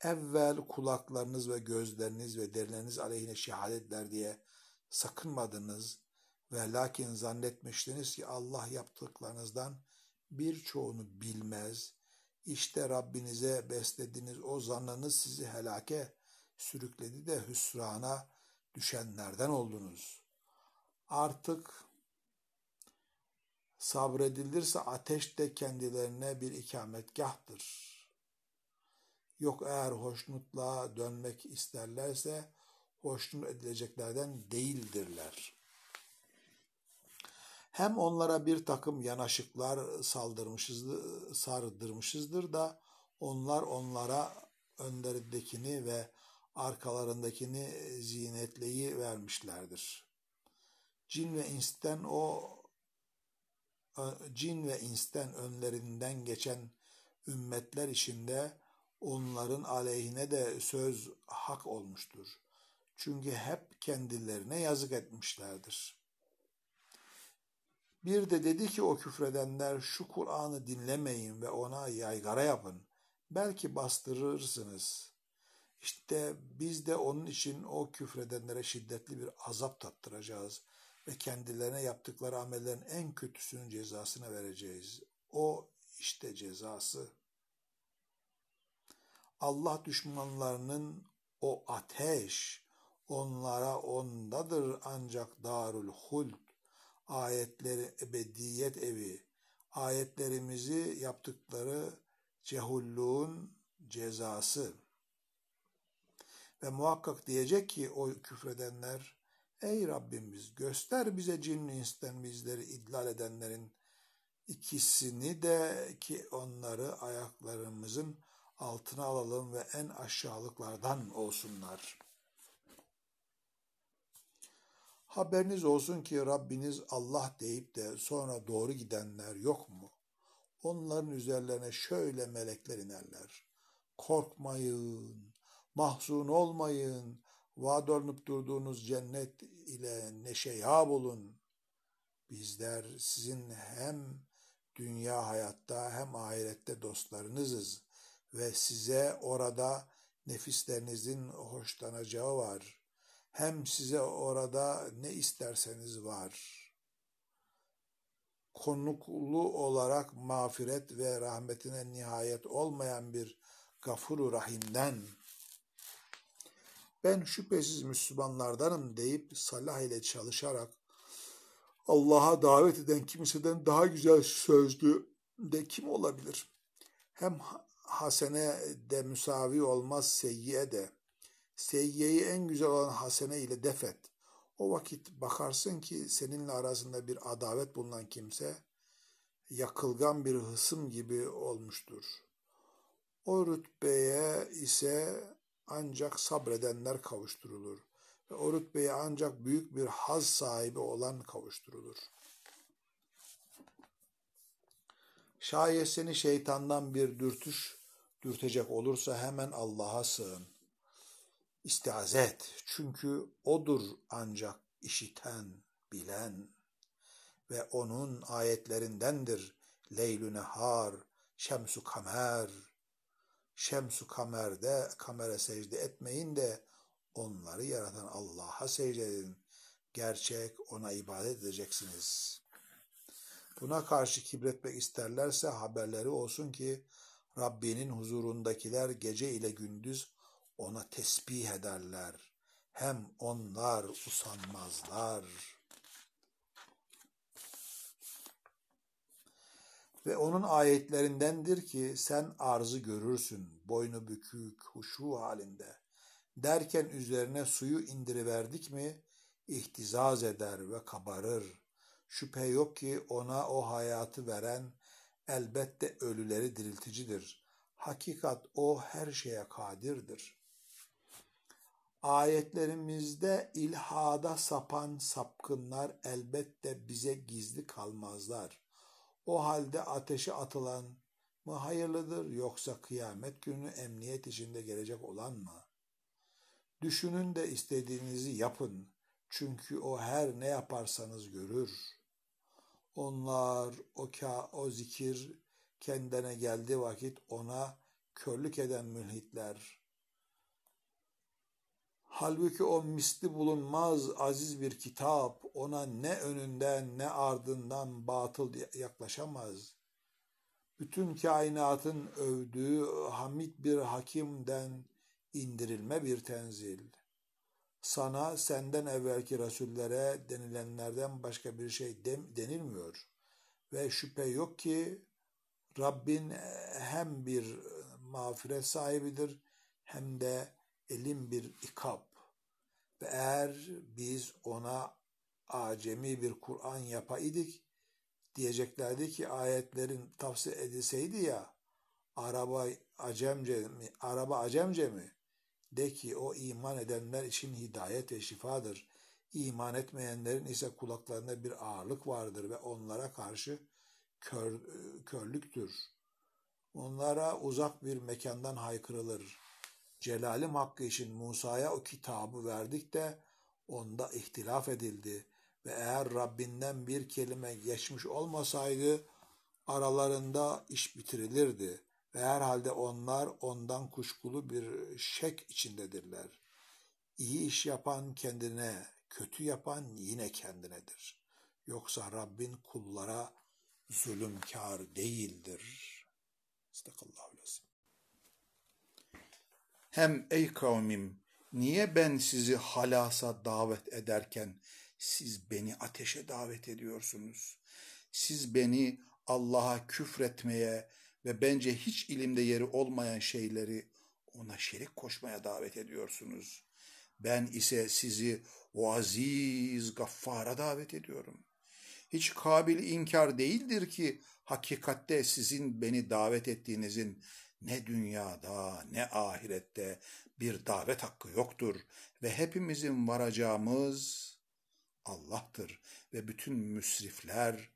evvel kulaklarınız ve gözleriniz ve derileriniz aleyhine şehadetler diye sakınmadınız ve lakin zannetmiştiniz ki Allah yaptıklarınızdan birçoğunu bilmez. İşte Rabbinize beslediğiniz o zannınız sizi helake sürükledi de hüsrana düşenlerden oldunuz. Artık sabredilirse ateş de kendilerine bir ikametgahtır. Yok eğer hoşnutluğa dönmek isterlerse hoşnut edileceklerden değildirler. Hem onlara bir takım yanaşıklar saldırmışızdır, sardırmışızdır da onlar onlara önlerindekini ve arkalarındakini zinetleyi vermişlerdir. Cin ve insten o cin ve insten önlerinden geçen ümmetler içinde onların aleyhine de söz hak olmuştur. Çünkü hep kendilerine yazık etmişlerdir. Bir de dedi ki o küfredenler şu Kur'an'ı dinlemeyin ve ona yaygara yapın. Belki bastırırsınız. İşte biz de onun için o küfredenlere şiddetli bir azap tattıracağız ve kendilerine yaptıkları amellerin en kötüsünün cezasını vereceğiz. O işte cezası. Allah düşmanlarının o ateş onlara ondadır ancak darul huld ayetleri ebediyet evi ayetlerimizi yaptıkları cehulluğun cezası ve muhakkak diyecek ki o küfredenler ey Rabbimiz göster bize cin insten bizleri idlal edenlerin ikisini de ki onları ayaklarımızın altına alalım ve en aşağılıklardan olsunlar. Haberiniz olsun ki Rabbiniz Allah deyip de sonra doğru gidenler yok mu? Onların üzerlerine şöyle melekler inerler. Korkmayın, mahzun olmayın, vaad olunup durduğunuz cennet ile neşe yağ bulun. Bizler sizin hem dünya hayatta hem ahirette dostlarınızız ve size orada nefislerinizin hoşlanacağı var. Hem size orada ne isterseniz var. Konuklu olarak mağfiret ve rahmetine nihayet olmayan bir gafuru rahimden ben şüphesiz Müslümanlardanım deyip salah ile çalışarak Allah'a davet eden kimseden daha güzel sözlü de kim olabilir? Hem hasene de müsavi olmaz seyyiye de. Seyyiyeyi en güzel olan hasene ile defet. O vakit bakarsın ki seninle arasında bir adavet bulunan kimse yakılgan bir hısım gibi olmuştur. O rütbeye ise ancak sabredenler kavuşturulur ve o rütbeye ancak büyük bir haz sahibi olan kavuşturulur. Şayet seni şeytandan bir dürtüş dürtecek olursa hemen Allah'a sığın. İstiaz et. Çünkü O'dur ancak işiten, bilen ve O'nun ayetlerindendir. Leylü nehar, şemsu kamer. Şemsu kamerde kamera secde etmeyin de onları yaratan Allah'a secde edin. Gerçek ona ibadet edeceksiniz. Buna karşı kibretmek isterlerse haberleri olsun ki Rabbinin huzurundakiler gece ile gündüz ona tesbih ederler. Hem onlar usanmazlar. Ve onun ayetlerindendir ki sen arzı görürsün, boynu bükük, huşu halinde. Derken üzerine suyu indiriverdik mi, ihtizaz eder ve kabarır. Şüphe yok ki ona o hayatı veren elbette ölüleri dirilticidir. Hakikat o her şeye kadirdir. Ayetlerimizde ilhada sapan sapkınlar elbette bize gizli kalmazlar. O halde ateşe atılan mı hayırlıdır yoksa kıyamet günü emniyet içinde gelecek olan mı? Düşünün de istediğinizi yapın. Çünkü o her ne yaparsanız görür.'' Onlar o, ka, o zikir kendine geldiği vakit ona körlük eden mülhitler Halbuki o misli bulunmaz aziz bir kitap, ona ne önünden ne ardından batıl yaklaşamaz. Bütün kainatın övdüğü hamid bir hakimden indirilme bir tenzil. Sana senden evvelki rasullere denilenlerden başka bir şey denilmiyor. Ve şüphe yok ki Rabbin hem bir mağfiret sahibidir hem de elin bir ikab. Ve eğer biz ona acemi bir Kur'an yapaydık, diyeceklerdi ki ayetlerin tafsir edilseydi ya, araba acemce mi, araba acemce mi? De ki o iman edenler için hidayet ve şifadır. İman etmeyenlerin ise kulaklarında bir ağırlık vardır ve onlara karşı kör, körlüktür. Onlara uzak bir mekandan haykırılır. Celalim hakkı için Musa'ya o kitabı verdik de onda ihtilaf edildi ve eğer Rabbinden bir kelime geçmiş olmasaydı aralarında iş bitirilirdi ve herhalde onlar ondan kuşkulu bir şek içindedirler. İyi iş yapan kendine, kötü yapan yine kendinedir. Yoksa Rabbin kullara zulümkar değildir. Estağfurullah. Hem ey kavmim niye ben sizi halasa davet ederken siz beni ateşe davet ediyorsunuz? Siz beni Allah'a küfretmeye ve bence hiç ilimde yeri olmayan şeyleri ona şerik koşmaya davet ediyorsunuz. Ben ise sizi o aziz gaffara davet ediyorum. Hiç kabil inkar değildir ki hakikatte sizin beni davet ettiğinizin ne dünyada ne ahirette bir davet hakkı yoktur ve hepimizin varacağımız Allah'tır ve bütün müsrifler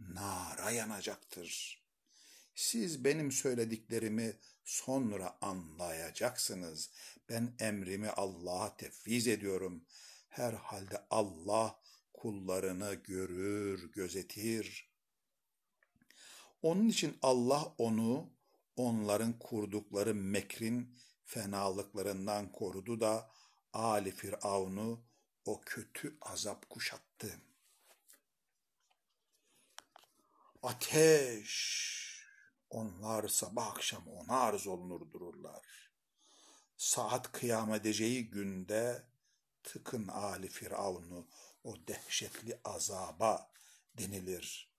nara yanacaktır. Siz benim söylediklerimi sonra anlayacaksınız. Ben emrimi Allah'a tefviz ediyorum. Herhalde Allah kullarını görür, gözetir. Onun için Allah onu onların kurdukları mekrin fenalıklarından korudu da Ali Firavun'u o kötü azap kuşattı. Ateş! Onlar sabah akşam ona arz olunur dururlar. Saat kıyam edeceği günde tıkın Ali Firavun'u o dehşetli azaba denilir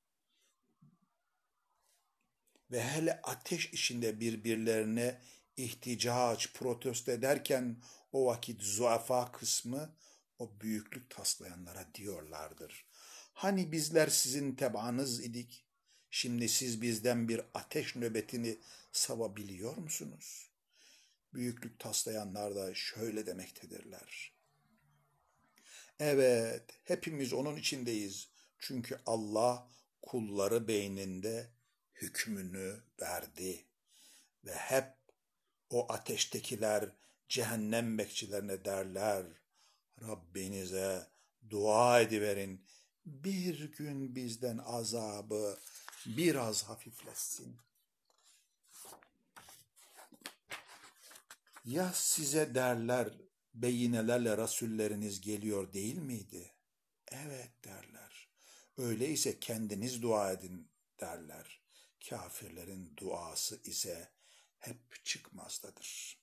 ve hele ateş içinde birbirlerine ihticaç, protesto ederken o vakit zuafa kısmı o büyüklük taslayanlara diyorlardır. Hani bizler sizin tebaanız idik, şimdi siz bizden bir ateş nöbetini savabiliyor musunuz? Büyüklük taslayanlar da şöyle demektedirler. Evet, hepimiz onun içindeyiz. Çünkü Allah kulları beyninde hükmünü verdi ve hep o ateştekiler cehennem bekçilerine derler Rabbinize dua ediverin bir gün bizden azabı biraz hafifletsin. Ya size derler beyinelerle rasulleriniz geliyor değil miydi? Evet derler. Öyleyse kendiniz dua edin derler. Kafirlerin duası ise hep çıkmazdadır.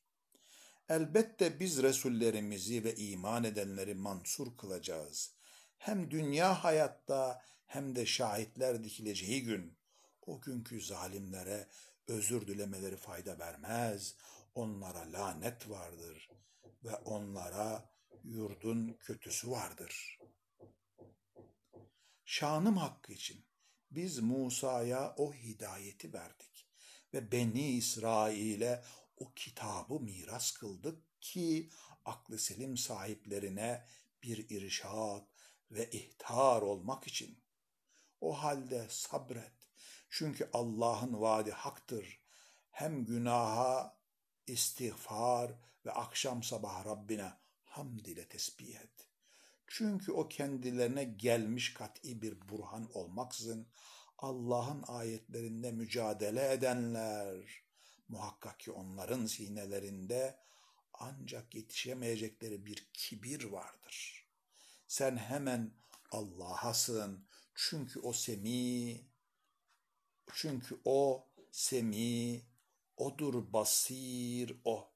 Elbette biz Resullerimizi ve iman edenleri mansur kılacağız. Hem dünya hayatta hem de şahitler dikileceği gün, o günkü zalimlere özür dilemeleri fayda vermez, onlara lanet vardır ve onlara yurdun kötüsü vardır. Şanım hakkı için biz Musa'ya o hidayeti verdik ve Beni İsrail'e o kitabı miras kıldık ki aklı selim sahiplerine bir irşat ve ihtar olmak için. O halde sabret. Çünkü Allah'ın vaadi haktır. Hem günaha istiğfar ve akşam sabah Rabbine hamd ile tesbih et. Çünkü o kendilerine gelmiş kat'i bir burhan olmaksızın Allah'ın ayetlerinde mücadele edenler, muhakkak ki onların sinelerinde ancak yetişemeyecekleri bir kibir vardır. Sen hemen Allah'a sığın. Çünkü o semi, çünkü o semi, odur basir o.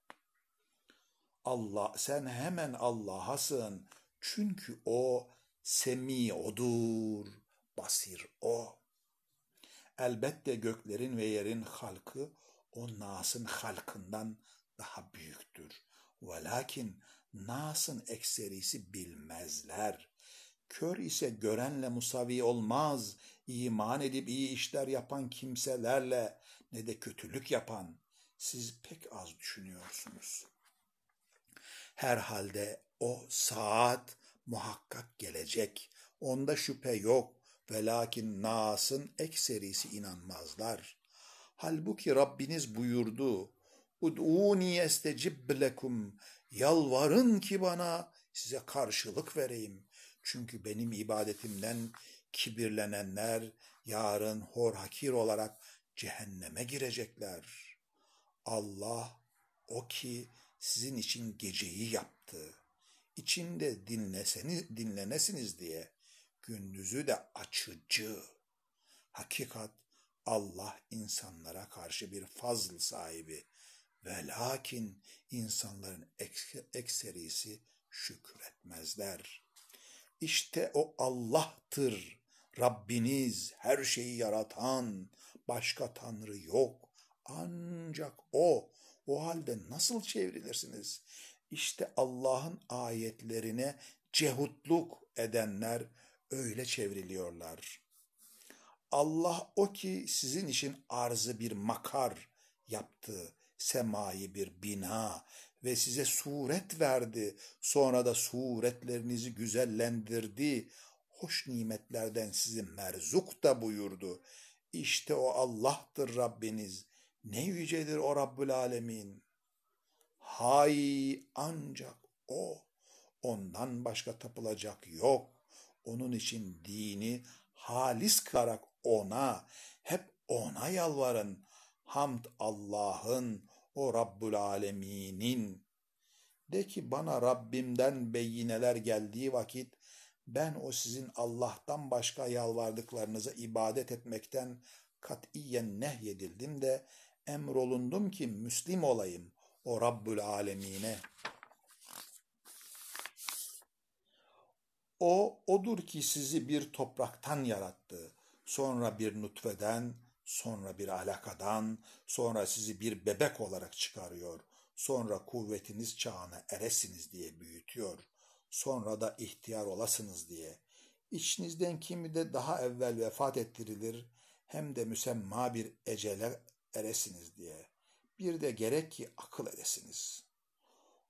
Allah, sen hemen Allah'a sığın. Çünkü o semi odur, basir o. Elbette göklerin ve yerin halkı o Nas'ın halkından daha büyüktür. Velakin Nas'ın ekserisi bilmezler. Kör ise görenle musavi olmaz. İman edip iyi işler yapan kimselerle ne de kötülük yapan siz pek az düşünüyorsunuz. Herhalde o saat muhakkak gelecek. Onda şüphe yok. Velakin Nas'ın ekserisi inanmazlar. Halbuki Rabbiniz buyurdu. Ud'uni estecib lekum. Yalvarın ki bana size karşılık vereyim. Çünkü benim ibadetimden kibirlenenler yarın hor hakir olarak cehenneme girecekler. Allah o ki sizin için geceyi yaptı. İçinde dinleseniz, dinlenesiniz diye gündüzü de açıcı. Hakikat Allah insanlara karşı bir fazl sahibi ve lakin insanların ekserisi şükretmezler. İşte o Allah'tır. Rabbiniz her şeyi yaratan, başka tanrı yok. Ancak o. O halde nasıl çevrilirsiniz? İşte Allah'ın ayetlerine cehutluk edenler öyle çevriliyorlar. Allah o ki sizin için arzı bir makar yaptı, semayı bir bina ve size suret verdi. Sonra da suretlerinizi güzellendirdi. Hoş nimetlerden sizi merzuk da buyurdu. İşte o Allah'tır Rabbiniz. Ne yücedir o Rabbül Alemin. Hay ancak o. Ondan başka tapılacak yok. Onun için dini halis kılarak ona, hep ona yalvarın. Hamd Allah'ın, o Rabbül Alemin'in. De ki bana Rabbimden beyineler geldiği vakit ben o sizin Allah'tan başka yalvardıklarınıza ibadet etmekten katiyen nehyedildim de emrolundum ki Müslim olayım o Rabbül Alemine. O odur ki sizi bir topraktan yarattı, sonra bir nutfeden, sonra bir alakadan, sonra sizi bir bebek olarak çıkarıyor, sonra kuvvetiniz çağına eresiniz diye büyütüyor, sonra da ihtiyar olasınız diye. İçinizden kimi de daha evvel vefat ettirilir, hem de müsemma bir ecele eresiniz diye. Bir de gerek ki akıl edesiniz.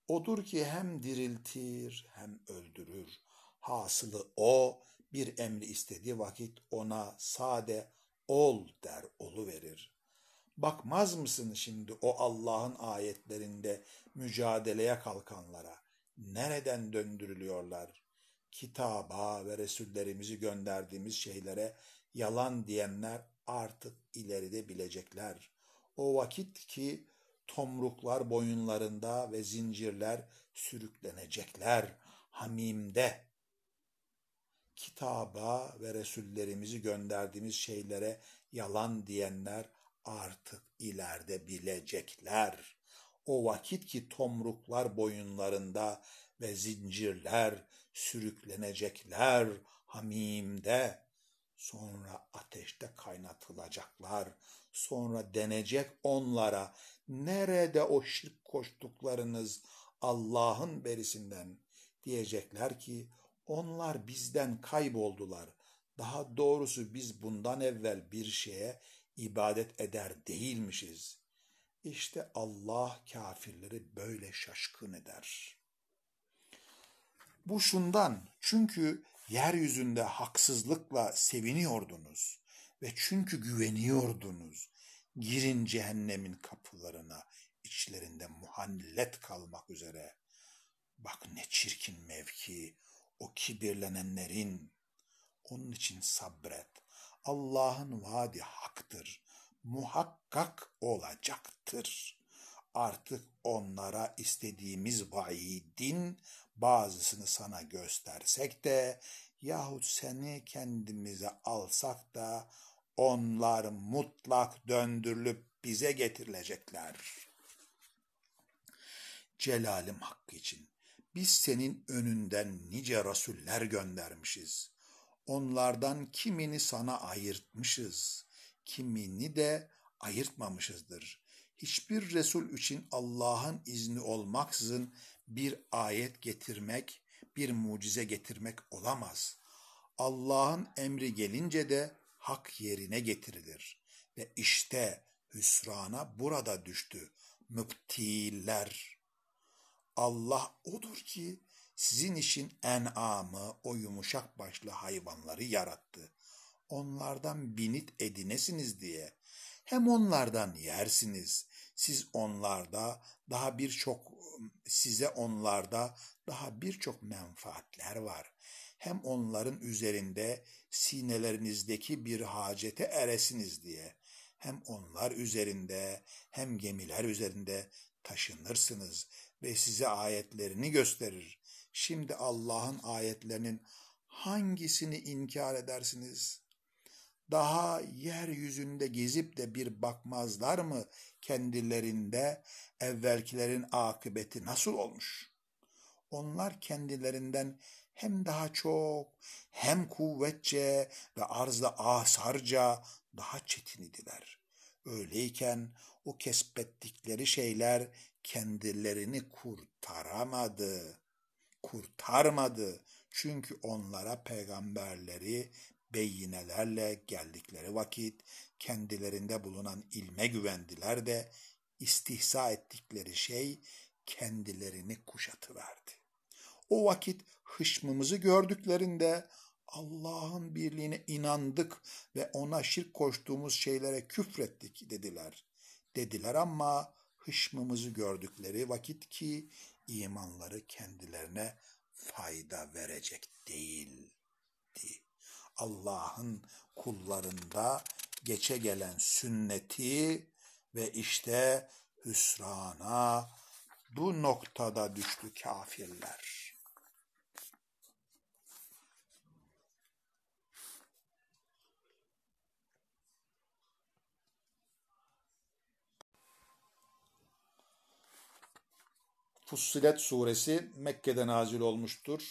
Odur ki hem diriltir hem öldürür. Hasılı o bir emri istediği vakit ona sade ol der olu verir. Bakmaz mısın şimdi o Allah'ın ayetlerinde mücadeleye kalkanlara? Nereden döndürülüyorlar? Kitaba ve Resullerimizi gönderdiğimiz şeylere yalan diyenler artık ileride bilecekler. O vakit ki tomruklar boyunlarında ve zincirler sürüklenecekler. Hamimde kitaba ve Resullerimizi gönderdiğimiz şeylere yalan diyenler artık ileride bilecekler. O vakit ki tomruklar boyunlarında ve zincirler sürüklenecekler hamimde, sonra ateşte kaynatılacaklar, sonra denecek onlara, nerede o şirk koştuklarınız Allah'ın berisinden, diyecekler ki, onlar bizden kayboldular. Daha doğrusu biz bundan evvel bir şeye ibadet eder değilmişiz. İşte Allah kafirleri böyle şaşkın eder. Bu şundan çünkü yeryüzünde haksızlıkla seviniyordunuz ve çünkü güveniyordunuz. Girin cehennemin kapılarına içlerinde muhallet kalmak üzere. Bak ne çirkin mevki, o kibirlenenlerin. Onun için sabret. Allah'ın vaadi haktır. Muhakkak olacaktır. Artık onlara istediğimiz vaidin bazısını sana göstersek de yahut seni kendimize alsak da onlar mutlak döndürülüp bize getirilecekler. Celalim hakkı için biz senin önünden nice rasuller göndermişiz. Onlardan kimini sana ayırtmışız, kimini de ayırtmamışızdır. Hiçbir Resul için Allah'ın izni olmaksızın bir ayet getirmek, bir mucize getirmek olamaz. Allah'ın emri gelince de hak yerine getirilir. Ve işte hüsrana burada düştü. Müptiller. Allah odur ki sizin için en'amı, o yumuşak başlı hayvanları yarattı. Onlardan binit edinesiniz diye. Hem onlardan yersiniz. Siz onlarda daha birçok size onlarda daha birçok menfaatler var. Hem onların üzerinde sinelerinizdeki bir hacete eresiniz diye. Hem onlar üzerinde hem gemiler üzerinde taşınırsınız ve size ayetlerini gösterir. Şimdi Allah'ın ayetlerinin hangisini inkar edersiniz? Daha yeryüzünde gezip de bir bakmazlar mı kendilerinde evvelkilerin akıbeti nasıl olmuş? Onlar kendilerinden hem daha çok hem kuvvetçe ve arzda asarca daha çetin idiler. Öyleyken o kesbettikleri şeyler kendilerini kurtaramadı. Kurtarmadı. Çünkü onlara peygamberleri beyinelerle geldikleri vakit kendilerinde bulunan ilme güvendiler de istihza ettikleri şey kendilerini kuşatıverdi. O vakit hışmımızı gördüklerinde Allah'ın birliğine inandık ve ona şirk koştuğumuz şeylere küfrettik dediler. Dediler ama hışmımızı gördükleri vakit ki imanları kendilerine fayda verecek değildi. Allah'ın kullarında geçe gelen sünneti ve işte hüsrana bu noktada düştü kafirler. Fussilet suresi Mekke'de nazil olmuştur.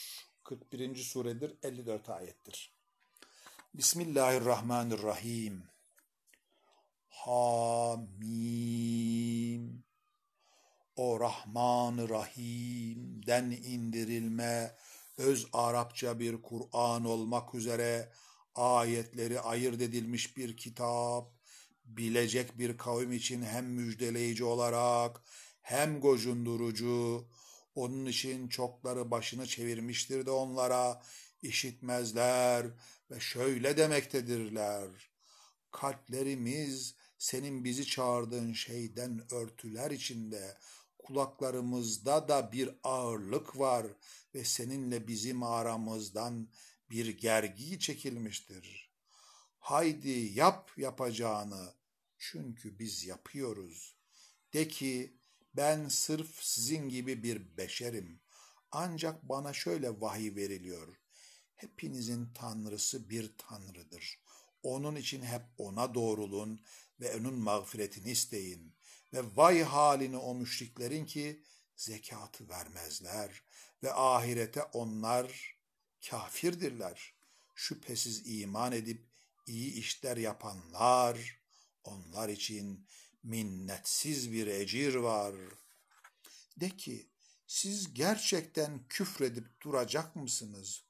41. suredir, 54 ayettir. Bismillahirrahmanirrahim. Hamim. O Rahman-ı Rahim'den indirilme öz Arapça bir Kur'an olmak üzere ayetleri ayırt edilmiş bir kitap, bilecek bir kavim için hem müjdeleyici olarak hem gocundurucu, onun için çokları başını çevirmiştir de onlara işitmezler ve şöyle demektedirler. Kalplerimiz senin bizi çağırdığın şeyden örtüler içinde, kulaklarımızda da bir ağırlık var ve seninle bizim aramızdan bir gergi çekilmiştir. Haydi yap yapacağını çünkü biz yapıyoruz. De ki ben sırf sizin gibi bir beşerim. Ancak bana şöyle vahiy veriliyor. Hepinizin tanrısı bir tanrıdır. Onun için hep ona doğrulun ve onun mağfiretini isteyin. Ve vay halini o müşriklerin ki zekatı vermezler ve ahirete onlar kafirdirler. Şüphesiz iman edip iyi işler yapanlar onlar için minnetsiz bir ecir var. De ki siz gerçekten küfredip duracak mısınız?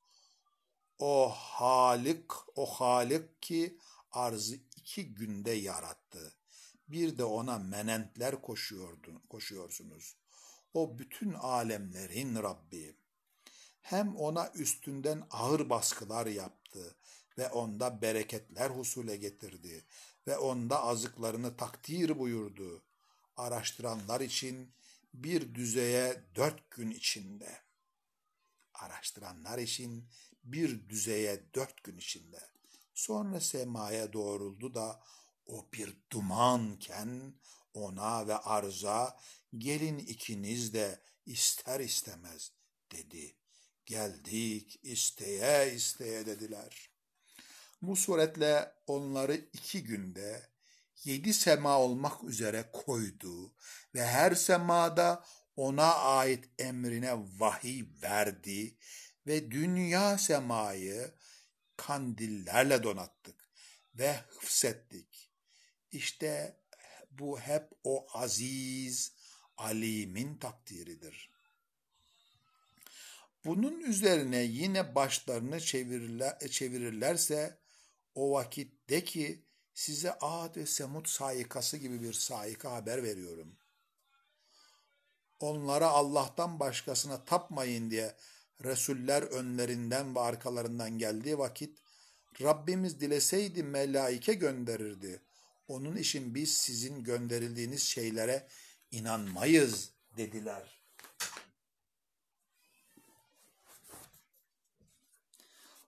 O Halik, o Halik ki arzı iki günde yarattı. Bir de ona menentler koşuyordu, koşuyorsunuz. O bütün alemlerin Rabbi. Hem ona üstünden ağır baskılar yaptı ve onda bereketler husule getirdi ve onda azıklarını takdir buyurdu. Araştıranlar için bir düzeye dört gün içinde. Araştıranlar için bir düzeye dört gün içinde. Sonra semaya doğruldu da o bir dumanken ona ve arza gelin ikiniz de ister istemez dedi. Geldik isteye isteye dediler. Bu suretle onları iki günde yedi sema olmak üzere koydu ve her semada ona ait emrine vahiy verdi ve dünya semayı kandillerle donattık ve hıfsettik. İşte bu hep o aziz, alimin takdiridir. Bunun üzerine yine başlarını çevirirler, çevirirlerse o vakit de ki size Ad ve Semud saikası gibi bir saika haber veriyorum. Onlara Allah'tan başkasına tapmayın diye Resuller önlerinden ve arkalarından geldiği vakit Rabbimiz dileseydi melaike gönderirdi. Onun için biz sizin gönderildiğiniz şeylere inanmayız dediler.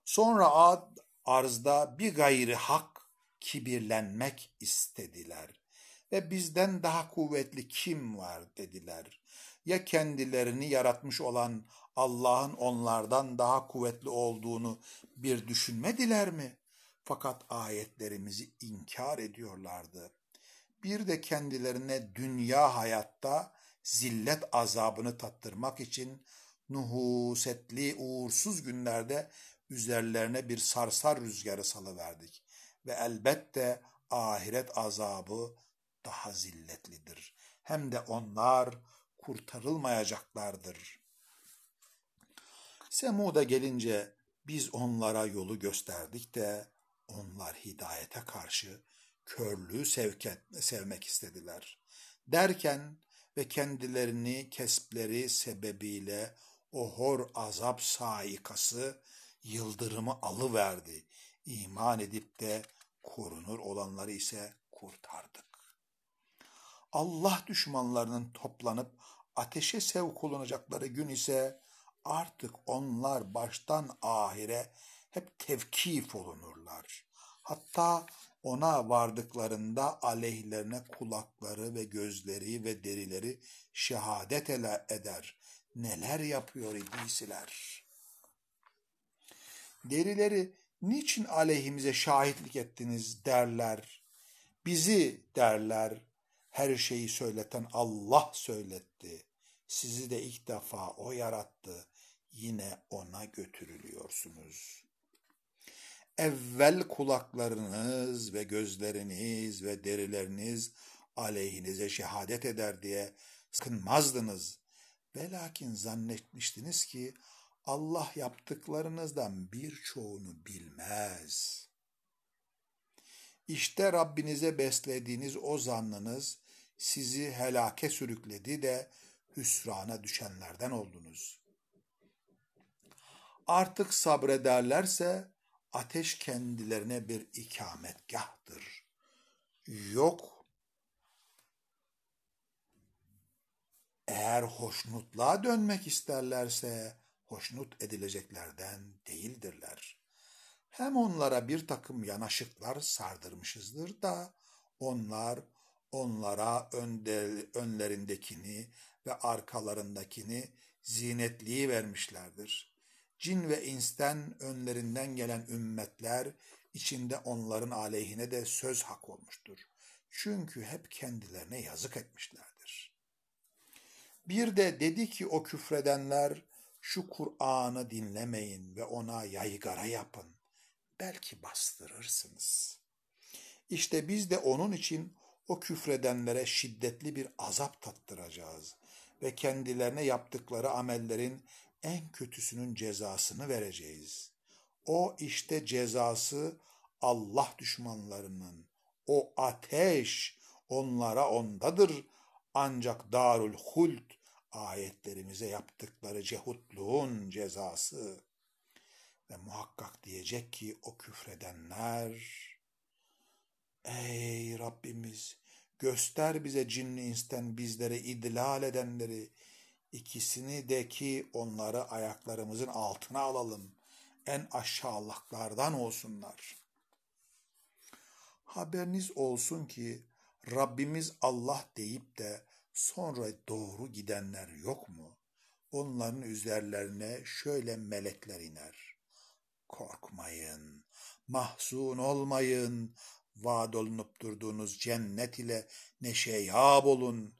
Sonra ad arzda bir gayri hak kibirlenmek istediler ve bizden daha kuvvetli kim var dediler. Ya kendilerini yaratmış olan Allah'ın onlardan daha kuvvetli olduğunu bir düşünmediler mi? Fakat ayetlerimizi inkar ediyorlardı. Bir de kendilerine dünya hayatta zillet azabını tattırmak için nuhusetli uğursuz günlerde üzerlerine bir sarsar rüzgarı salıverdik. Ve elbette ahiret azabı daha zilletlidir. Hem de onlar kurtarılmayacaklardır. Semud'a gelince biz onlara yolu gösterdik de onlar hidayete karşı körlüğü sevket, sevmek istediler. Derken ve kendilerini kespleri sebebiyle o hor azap saikası yıldırımı alıverdi. İman edip de korunur olanları ise kurtardık. Allah düşmanlarının toplanıp ateşe sevk olunacakları gün ise artık onlar baştan ahire hep tevkif olunurlar. Hatta ona vardıklarında aleyhlerine kulakları ve gözleri ve derileri şehadet eder. Neler yapıyor idisiler. Derileri niçin aleyhimize şahitlik ettiniz derler. Bizi derler. Her şeyi söyleten Allah söyletti. Sizi de ilk defa o yarattı. Yine ona götürülüyorsunuz. Evvel kulaklarınız ve gözleriniz ve derileriniz aleyhinize şehadet eder diye sıkınmazdınız. Velakin zannetmiştiniz ki Allah yaptıklarınızdan birçoğunu bilmez. İşte Rabbinize beslediğiniz o zannınız sizi helake sürükledi de hüsrana düşenlerden oldunuz. Artık sabrederlerse ateş kendilerine bir ikametgahtır. Yok. Eğer hoşnutluğa dönmek isterlerse hoşnut edileceklerden değildirler. Hem onlara bir takım yanaşıklar sardırmışızdır da onlar onlara önde, önlerindekini ve arkalarındakini zinetliği vermişlerdir. Cin ve insten önlerinden gelen ümmetler içinde onların aleyhine de söz hak olmuştur. Çünkü hep kendilerine yazık etmişlerdir. Bir de dedi ki o küfredenler şu Kur'an'ı dinlemeyin ve ona yaygara yapın. Belki bastırırsınız. İşte biz de onun için o küfredenlere şiddetli bir azap tattıracağız ve kendilerine yaptıkları amellerin en kötüsünün cezasını vereceğiz. O işte cezası Allah düşmanlarının. O ateş onlara ondadır. Ancak darul hult ayetlerimize yaptıkları cehutluğun cezası. Ve muhakkak diyecek ki o küfredenler, Ey Rabbimiz göster bize cinni insten bizlere idlal edenleri, ikisini de ki onları ayaklarımızın altına alalım, en aşağılıklardan olsunlar. Haberiniz olsun ki Rabbimiz Allah deyip de sonra doğru gidenler yok mu? Onların üzerlerine şöyle melekler iner. Korkmayın, mahzun olmayın, vaad olunup durduğunuz cennet ile neşeyab olun.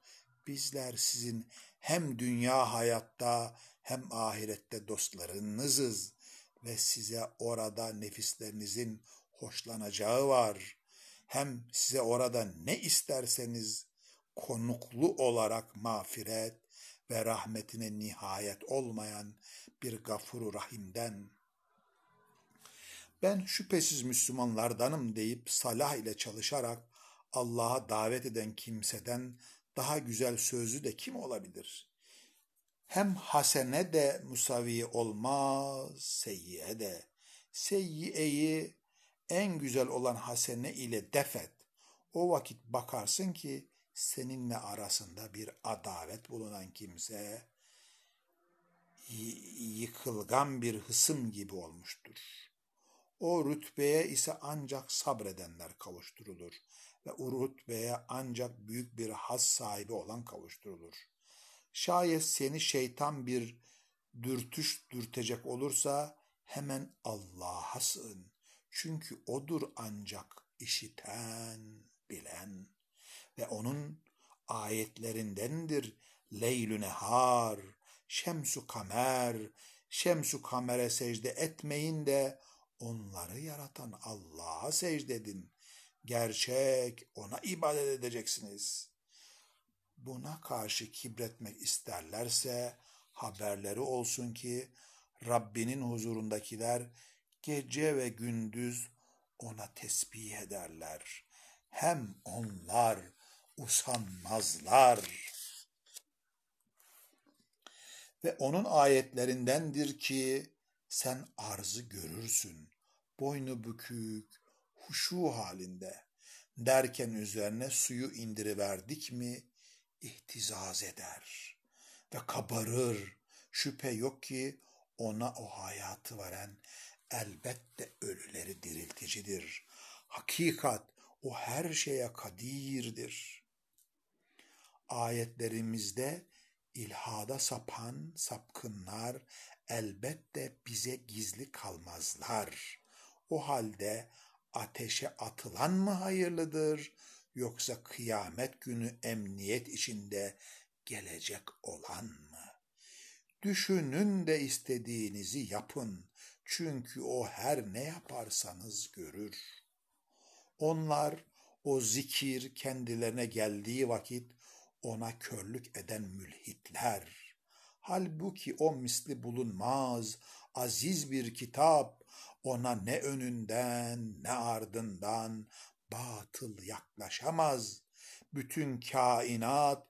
Bizler sizin hem dünya hayatta hem ahirette dostlarınızız ve size orada nefislerinizin hoşlanacağı var. Hem size orada ne isterseniz konuklu olarak mağfiret ve rahmetine nihayet olmayan bir gafuru rahimden ben şüphesiz Müslümanlardanım deyip salah ile çalışarak Allah'a davet eden kimseden daha güzel sözlü de kim olabilir? Hem hasene de musavi olmaz, seyyiye de. Seyyiyeyi en güzel olan hasene ile defet. O vakit bakarsın ki seninle arasında bir adavet bulunan kimse yıkılgan bir hısım gibi olmuştur. O rütbeye ise ancak sabredenler kavuşturulur ve o rütbeye ancak büyük bir has sahibi olan kavuşturulur. Şayet seni şeytan bir dürtüş dürtecek olursa hemen Allah'a sığın. Çünkü odur ancak işiten, bilen ve onun ayetlerindendir leylü nehar, şemsu kamer, şemsu kamere secde etmeyin de onları yaratan Allah'a secde edin. Gerçek ona ibadet edeceksiniz. Buna karşı kibretmek isterlerse haberleri olsun ki Rabbinin huzurundakiler gece ve gündüz ona tesbih ederler. Hem onlar usanmazlar. Ve onun ayetlerindendir ki sen arzı görürsün. Boynu bükük, huşu halinde. Derken üzerine suyu indiriverdik mi ihtizaz eder ve kabarır. Şüphe yok ki ona o hayatı veren elbette ölüleri dirilticidir. Hakikat o her şeye kadirdir. Ayetlerimizde ilhada sapan sapkınlar elbette bize gizli kalmazlar. O halde ateşe atılan mı hayırlıdır yoksa kıyamet günü emniyet içinde gelecek olan mı? Düşünün de istediğinizi yapın. Çünkü o her ne yaparsanız görür. Onlar o zikir kendilerine geldiği vakit ona körlük eden mülhitler. Halbuki o misli bulunmaz, aziz bir kitap, ona ne önünden ne ardından batıl yaklaşamaz. Bütün kainat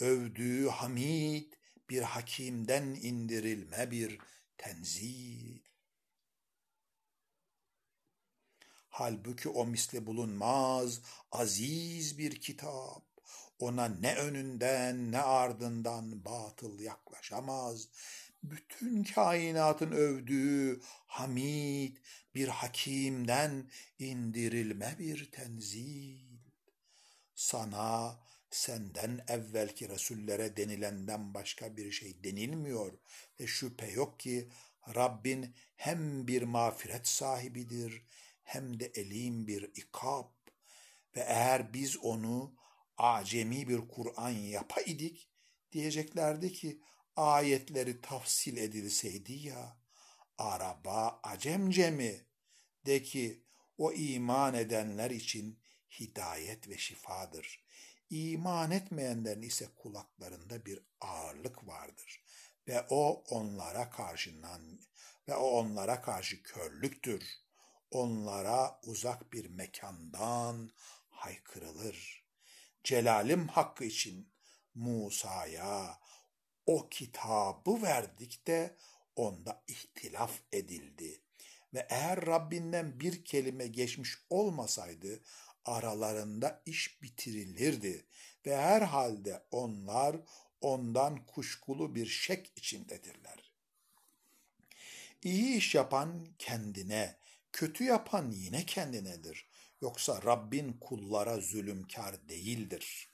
övdüğü hamid bir hakimden indirilme bir tenzil. Halbuki o misli bulunmaz aziz bir kitap. Ona ne önünden ne ardından batıl yaklaşamaz. Bütün kainatın övdüğü hamid bir hakimden indirilme bir tenzil. Sana senden evvelki Resullere denilenden başka bir şey denilmiyor ve şüphe yok ki Rabbin hem bir mağfiret sahibidir hem de elim bir ikab ve eğer biz onu acemi bir Kur'an yapaydık diyeceklerdi ki ayetleri tafsil edilseydi ya araba acemce mi de ki o iman edenler için hidayet ve şifadır. İman etmeyenlerin ise kulaklarında bir ağırlık vardır ve o onlara karşından ve o onlara karşı körlüktür. Onlara uzak bir mekandan haykırılır. Celalim hakkı için Musa'ya o kitabı verdik de onda ihtilaf edildi. Ve eğer Rabbinden bir kelime geçmiş olmasaydı aralarında iş bitirilirdi ve herhalde onlar ondan kuşkulu bir şek içindedirler. İyi iş yapan kendine, kötü yapan yine kendinedir. Yoksa Rabbin kullara zulümkar değildir.